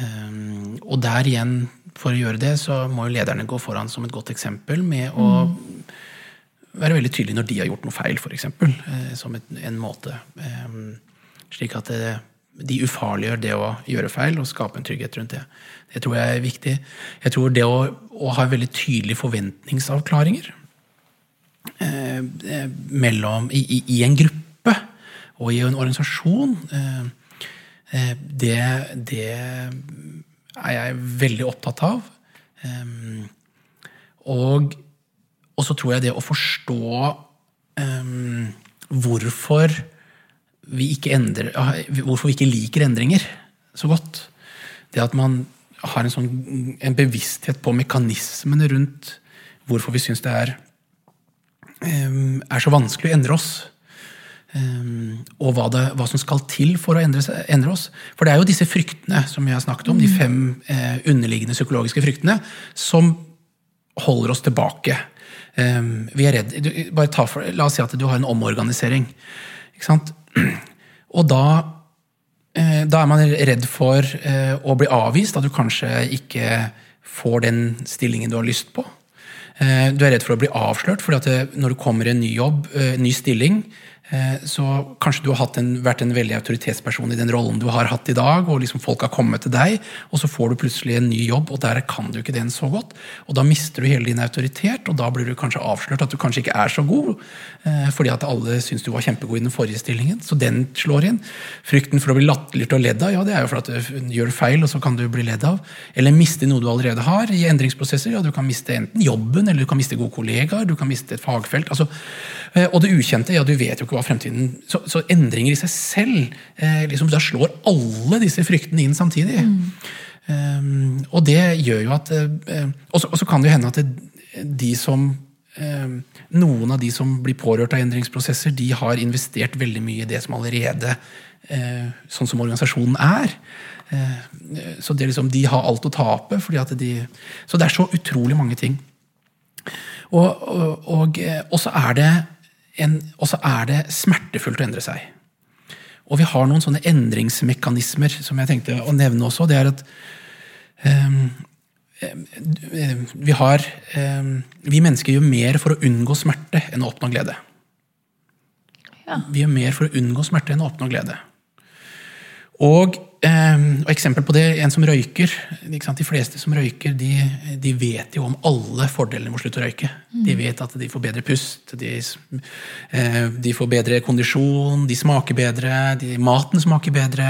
Um, og der igjen, for å gjøre det, så må jo lederne gå foran som et godt eksempel med å være veldig tydelige når de har gjort noe feil, f.eks. Uh, som et, en måte. Um, slik at det, de ufarliggjør det å gjøre feil og skape en trygghet rundt det. Det tror jeg er viktig. Jeg tror det å, å ha veldig tydelige forventningsavklaringer eh, eh, mellom, i, i, i en gruppe og i en organisasjon, eh, eh, det, det er jeg veldig opptatt av. Eh, og, og så tror jeg det å forstå um, hvorfor vi ikke endrer, ah, hvorfor vi ikke liker endringer så godt. Det at man har en, sånn, en bevissthet på mekanismene rundt hvorfor vi syns det er, um, er så vanskelig å endre oss. Um, og hva, det, hva som skal til for å endre, endre oss. For det er jo disse fryktene som vi har snakket om, de fem eh, underliggende psykologiske fryktene, som holder oss tilbake. Um, vi er redd, for, La oss si at du har en omorganisering. Ikke sant? Og da, da er man redd for eh, å bli avvist, at du kanskje ikke får den stillingen du har lyst på. Eh, Du er redd for å bli avslørt, det, når du kommer i en ny jobb, en ny stilling, Eh, så kanskje du har en, vært en veldig autoritetsperson i den rollen du har hatt i dag, og liksom folk har kommet til deg, og så får du plutselig en ny jobb, og der kan du ikke den så godt. Og da mister du hele din autoritet, og da blir du kanskje avslørt at du kanskje ikke er så god, eh, fordi at alle syns du var kjempegod i den forrige stillingen. Så den slår inn. Frykten for å bli latterliggjort og ledd av, ja, det er jo for at du gjør feil, og så kan du bli ledd av. Eller miste noe du allerede har i endringsprosesser. Ja, du kan miste enten jobben, eller du kan miste gode kollegaer, du kan miste et fagfelt. altså Eh, og det ukjente, ja, du vet jo ikke hva fremtiden Så, så endringer i seg selv eh, liksom, Da slår alle disse fryktene inn samtidig. Mm. Um, og det gjør jo at eh, Og så kan det jo hende at det, de som eh, Noen av de som blir pårørt av endringsprosesser, de har investert veldig mye i det som allerede uh, Sånn som organisasjonen er. så det liksom, de har alt å tape. fordi at de, Så det er så utrolig mange ting. Og, og, og så er det og så er det smertefullt å endre seg. Og vi har noen sånne endringsmekanismer som jeg tenkte å nevne også. Det er at um, vi har um, Vi mennesker gjør mer for å unngå smerte enn å oppnå glede. Ja. Vi gjør mer for å unngå smerte enn å oppnå glede. Og Um, og eksempel på det, En som røyker. De fleste som røyker, de, de, vet jo om alle fordelene med å slutte å røyke. Mm. De vet at de får bedre pust, de, uh, de, får bedre kondisjon, de smaker bedre, de, maten smaker bedre,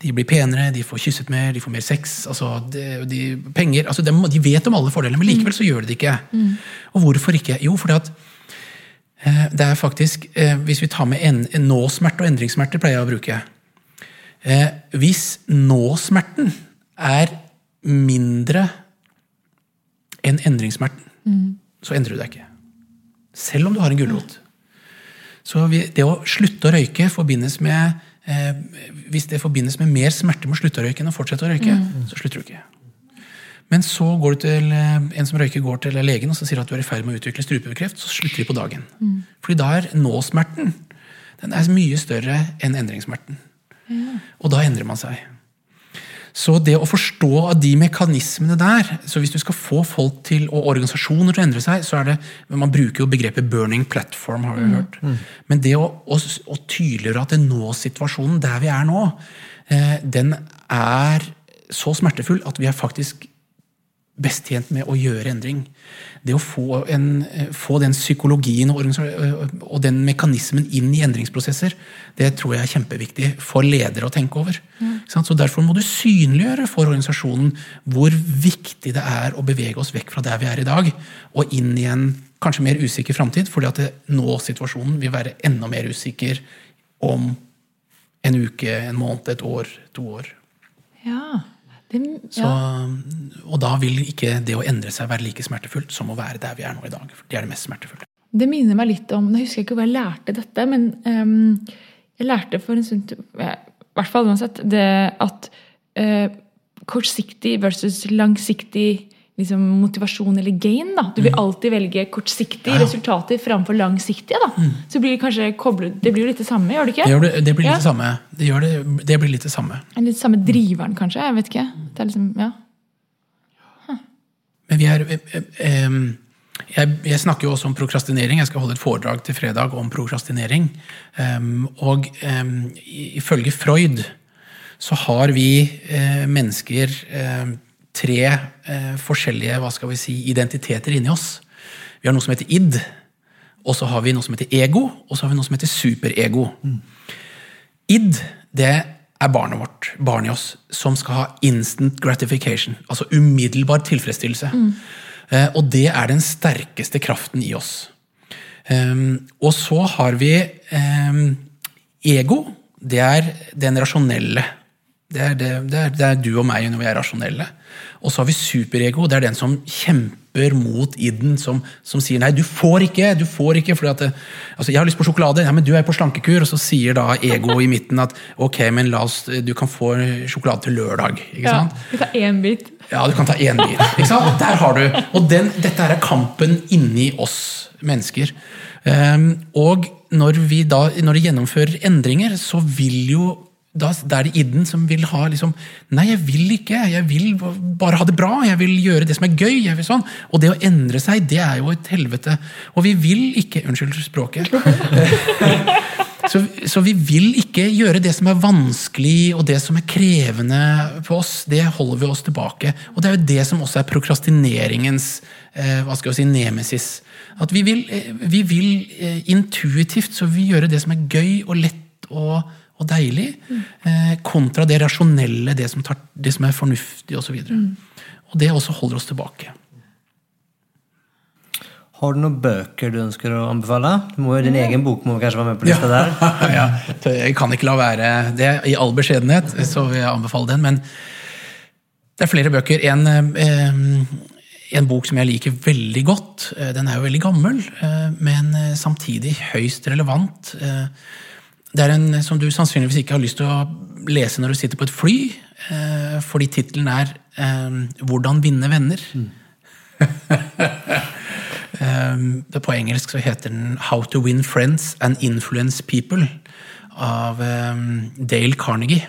de blir penere, de får kysset mer, de får mer sex. altså de, penger, altså de, de, vet om alle fordelene, men likevel så gjør de det ikke. Mm. Og hvorfor ikke? Jo, fordi at uh, det er faktisk, uh, Hvis vi tar med en, en nåsmerte og endringssmerter, pleier jeg å bruke Eh, hvis nå-smerten er mindre enn endringssmerten, mm. så endrer du deg ikke. Selv om du har en gulrot. Så det å slutte å røyke forbindes med eh, Hvis det forbindes med mer smerte med å slutte å røyke enn å fortsette å røyke, mm. så slutter du ikke. Men så går du til eh, en som røyker går til legen og så sier at du er i ferd med å utvikle strupekreft, så slutter de på dagen. Mm. Fordi da er nå-smerten den er mye større enn endringssmerten. Og da endrer man seg. Så det å forstå de mekanismene der så Hvis du skal få folk til, og organisasjoner til å endre seg, så er det Man bruker jo begrepet 'burning platform', har vi mm. hørt. Mm. Men det å, å, å tydeliggjøre at nå-situasjonen der vi er nå, eh, den er så smertefull at vi er faktisk best tjent med å gjøre endring. Det å få, en, eh, få den psykologien og, og, den mekanismen inn i endringsprosesser, det tror jeg er kjempeviktig for ledere å tenke over. Mm. Så Derfor må du synliggjøre for organisasjonen hvor viktig det er å bevege oss vekk fra der vi er i dag, og inn i en kanskje mer usikker framtid, fordi at nå-situasjonen vil være enda mer usikker om en uke, en måned, et år, to år. Ja, det, ja. Så, og da vil ikke det å endre seg være like smertefullt som å være der vi er nå i dag. Det er det mest smertefulle. Det minner meg litt om Jeg husker ikke hvor jeg lærte dette, men um, jeg lærte for en stund I hvert fall uansett det at uh, kortsiktig versus langsiktig liksom, motivasjon eller gain. Da. Du vil mm. alltid velge kortsiktige ja. resultater framfor langsiktige. Da. Mm. Så blir det kanskje koblet, det blir jo litt det samme, gjør det ikke? Det, det, det blir litt ja. det samme. Det, det, det, blir litt det samme. Litt samme driveren, kanskje? Jeg vet ikke. Det er liksom, ja. Huh. Men vi er eh, eh, jeg, jeg, snakker jo også om prokrastinering. Jeg skal holde et foredrag til fredag om prokrastinering. Um, og um, ifølge Freud så har vi eh, mennesker uh, tre eh, forskjellige hva skal vi si, identiteter inni oss. Vi har noe som heter id, og så har vi noe som heter ego, og så har vi noe som heter superego. Mm. Id det er barnet vårt, barnet i oss, som skal ha instant gratification. Altså umiddelbar tilfredsstillelse. Mm. Eh, og det er den sterkeste kraften i oss. Um, og så har vi um, ego. Det er den rasjonelle. Det er, det, det, er, det er, du og meg når vi er rasjonelle. Og så har vi superego. Det er den som kjemper mot idden, som, som sier nei, du får ikke. du får ikke, fordi at, altså, Jeg har lyst på sjokolade, ja, men du er på slankekur. Og så sier da ego i midten at ok, men la oss, du kan få sjokolade til lørdag. ikke sant? Ja, du tar én bit. Ja, du kan ta én bit. ikke sant? Der har du. Og den, dette er kampen inni oss mennesker. Um, og når vi da, når de gjennomfører endringer, så vil jo da, da, er det idden som vil ha liksom Nei, jeg vil ikke. Jeg vil bare ha det bra. Jeg vil gjøre det som er gøy. Jeg vil sånn. Og det å endre seg, det er jo et helvete. Og vi vil ikke Unnskyld språket. Så, så vi vil ikke gjøre det som er vanskelig og det som er krevende på oss. Det holder vi oss tilbake. Og det er jo det som også er prokrastineringens eh, hva skal jeg si, nemesis. At vi vil, eh, vi vil eh, intuitivt så vi gjøre det som er gøy og lett og, og deilig, eh, kontra det rasjonelle, det som, tar, det som er fornuftig osv. Og, så og det også holder oss tilbake. Har du noen bøker du ønsker å anbefale? Du må jo, din egen bok må kanskje være med på lista der. ja, jeg kan ikke la være det. I all beskjedenhet så vil jeg anbefale den. Men det er flere bøker. En, eh, en bok som jeg liker veldig godt. eh, Den er jo veldig gammel, eh, men samtidig høyst relevant. Eh, Det er en som du sannsynligvis ikke har lyst til å lese når du sitter på et fly, eh, fordi tittelen er eh, 'Hvordan vinne venner'. Mm. det på engelsk så heter den 'How to Win Friends and Influence People' av Dale Carnegie.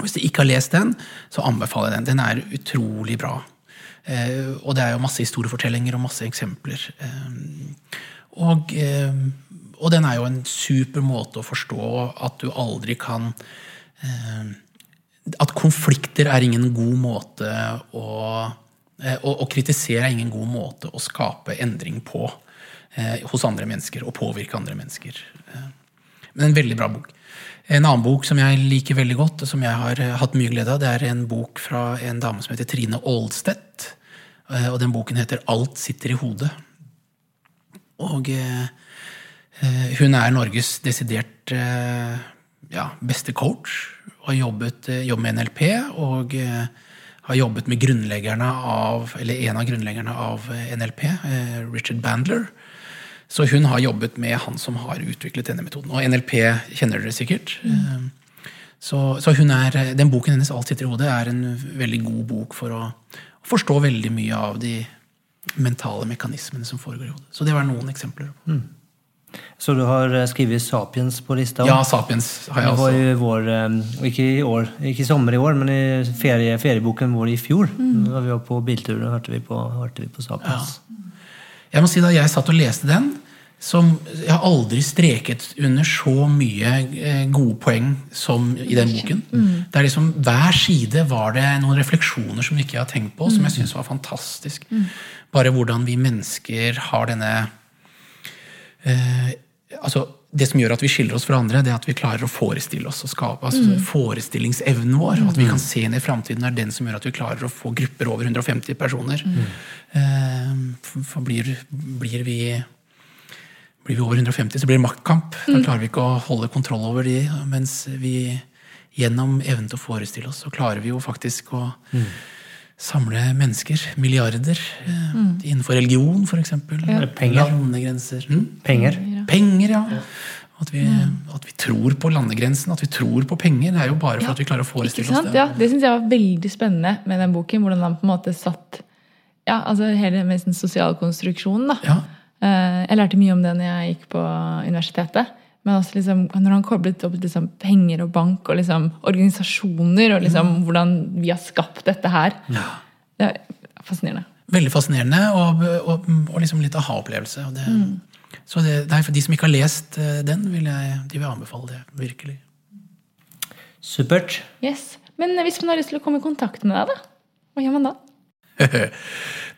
Hvis du ikke har lest den, så anbefaler jeg den. Den er utrolig bra. Og det er jo masse historiefortellinger og masse eksempler. Og, og den er jo en super måte å forstå at du aldri kan eh, At konflikter er ingen god måte å Eh, Å, å kritisere er ingen god måte å skape endring på eh, hos andre mennesker. Og påvirke andre mennesker. Eh, men en veldig bra bok. En annen bok som jeg liker veldig godt, og som jeg har eh, hatt mye glede av, det er en bok fra en dame som heter Trine Aalstedt. Eh, og den boken heter 'Alt sitter i hodet'. Og eh, hun er Norges desidert eh, ja, beste coach. Og har jobbet, eh, med NLP. og eh, har jobbet med grunnleggerne av, eller en av grunnleggerne av eh, NLP, eh, Richard Bandler. Så hun har jobbet med han som har utviklet denne metoden. Og NLP kjenner dere sikkert. Mm. Så, så hun er, den boken hennes, 'Alt sitter i hodet', er en veldig god bok for å, å forstå veldig mye av de mentale mekanismene som foregår i hodet. Så det var noen eksempler. Så du har eh, skrevet 'Sapiens' på lista? Ja, Sapiens har jeg Det var også. jo vår, eh, ikke i år, ikke i sommer i år, men i ferie, ferieboken vår i fjor. Da vi var på biltur, da hørte vi på, hørte vi på Sapiens. Jeg må si Da jeg satt og leste den, som Jeg har aldri streket under så mye eh, gode poeng som i den boken. Det er liksom, Hver side var det noen refleksjoner som ikke jeg har tenkt på, som jeg syns var fantastisk. Bare hvordan vi mennesker har denne eh, altså det som gjør at vi skiller oss fra andre, det er at vi klarer å forestille oss og skape. altså Forestillingsevnen vår, at vi kan se inn i framtiden, er den som gjør at vi klarer å få grupper over 150 personer. Eh, for for blir, blir, vi, blir vi over 150, så blir det maktkamp. Da klarer vi ikke å holde kontroll over de. Mens vi gjennom evnen til å forestille oss, så klarer vi jo faktisk å samle mennesker. Milliarder. mm. Innenfor religion, f.eks. Ja. penger. Landegrenser. Mm? Penger. Penger, ja. At vi, at vi tror på landegrensen, at vi tror på penger. Det er jo bare for at vi klarer å forestille oss det. Ja, det syns jeg var veldig spennende med den boken. Hvordan han på en måte satt ja, altså hele med sosiale konstruksjonen. da. Ja. Eh, Jeg lærte mye om det når jeg gikk på universitetet. Men også liksom, når han koblet opp liksom penger og bank og liksom organisasjoner, og liksom hvordan vi har skapt dette her. Det er fascinerende. Veldig fascinerende og, og, og liksom litt aha-opplevelse. Mm. Så det, nei, for de som ikke har lest eh, den, vil jeg, de vil anbefale det. Virkelig. Supert. Yes. Men hvis man har lyst til å komme i kontakt med deg, da? Hva gjør man da?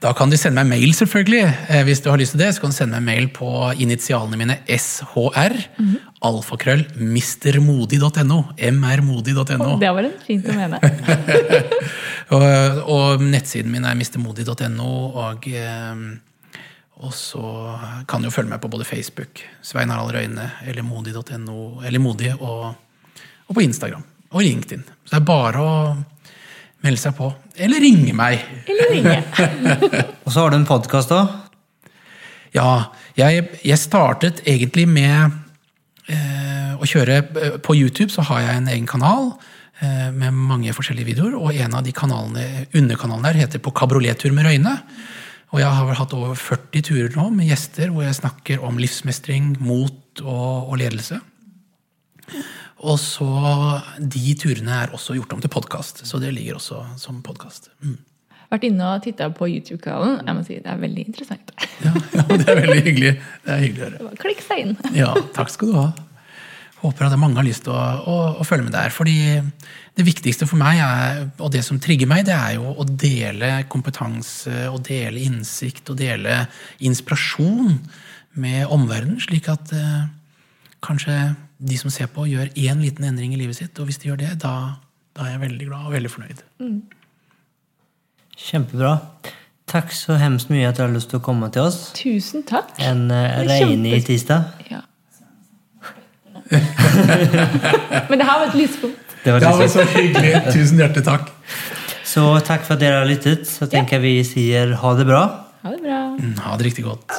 Da kan du sende meg mail, selvfølgelig. Eh, Hvis du har lyst til det, så kan du sende meg mail på initialene mine SHR. Alfakrøll mistermodig.no. mrmodig.no. Det var en fint å mene. Og, og nettsiden min er mistermodig.no. Og, eh, og så kan du jo følge meg på både Facebook, Svein Harald Røyne, eller modig.no, eller Modig, og, og på Instagram. Og LinkedIn. Så det er bare å melde seg på. Eller ringe meg. Eller ringe. Og så har du en podkast, da. Ja, jeg, jeg startet egentlig med eh, å kjøre eh, På YouTube så har jeg en egen kanal eh, med mange forskjellige videoer. Og en av de kanalene, underkanalene der heter På kabriolettur med Røyne. Og jeg har vel hatt over 40 turer nå med gjester hvor jeg snakker om livsmestring, mot og, og ledelse. Og så De turene er også gjort om til podkast, så det ligger også som podkast. Mm. Vært inne og titta på YouTube-kanalen. Jeg må si Det er veldig interessant. Ja, ja, det er veldig hyggelig. Det er hyggelig å høre. Klikk seg inn. Ja, takk skal du ha. håper at mange har lyst til å, å, å følge med der. fordi det viktigste for meg, er, og det som trigger meg, det er jo å dele kompetanse og dele innsikt og dele inspirasjon med omverdenen, slik at eh, kanskje de som ser på, gjør én liten endring i livet sitt. Og hvis de gjør det, da, da er jeg veldig glad og veldig fornøyd. Kjempebra. Takk så hemskt mye at du har lyst til å komme til oss Tusen takk. en uh, var regnig kjempe- tirsdag. Ja. Men det har vært lyspunkt. Det var det var. Så hyggelig. Tusen hjertelig takk. Så takk for at dere har lyttet. Så tenker jeg vi sier ha det bra. Ha det bra. Ha det riktig godt.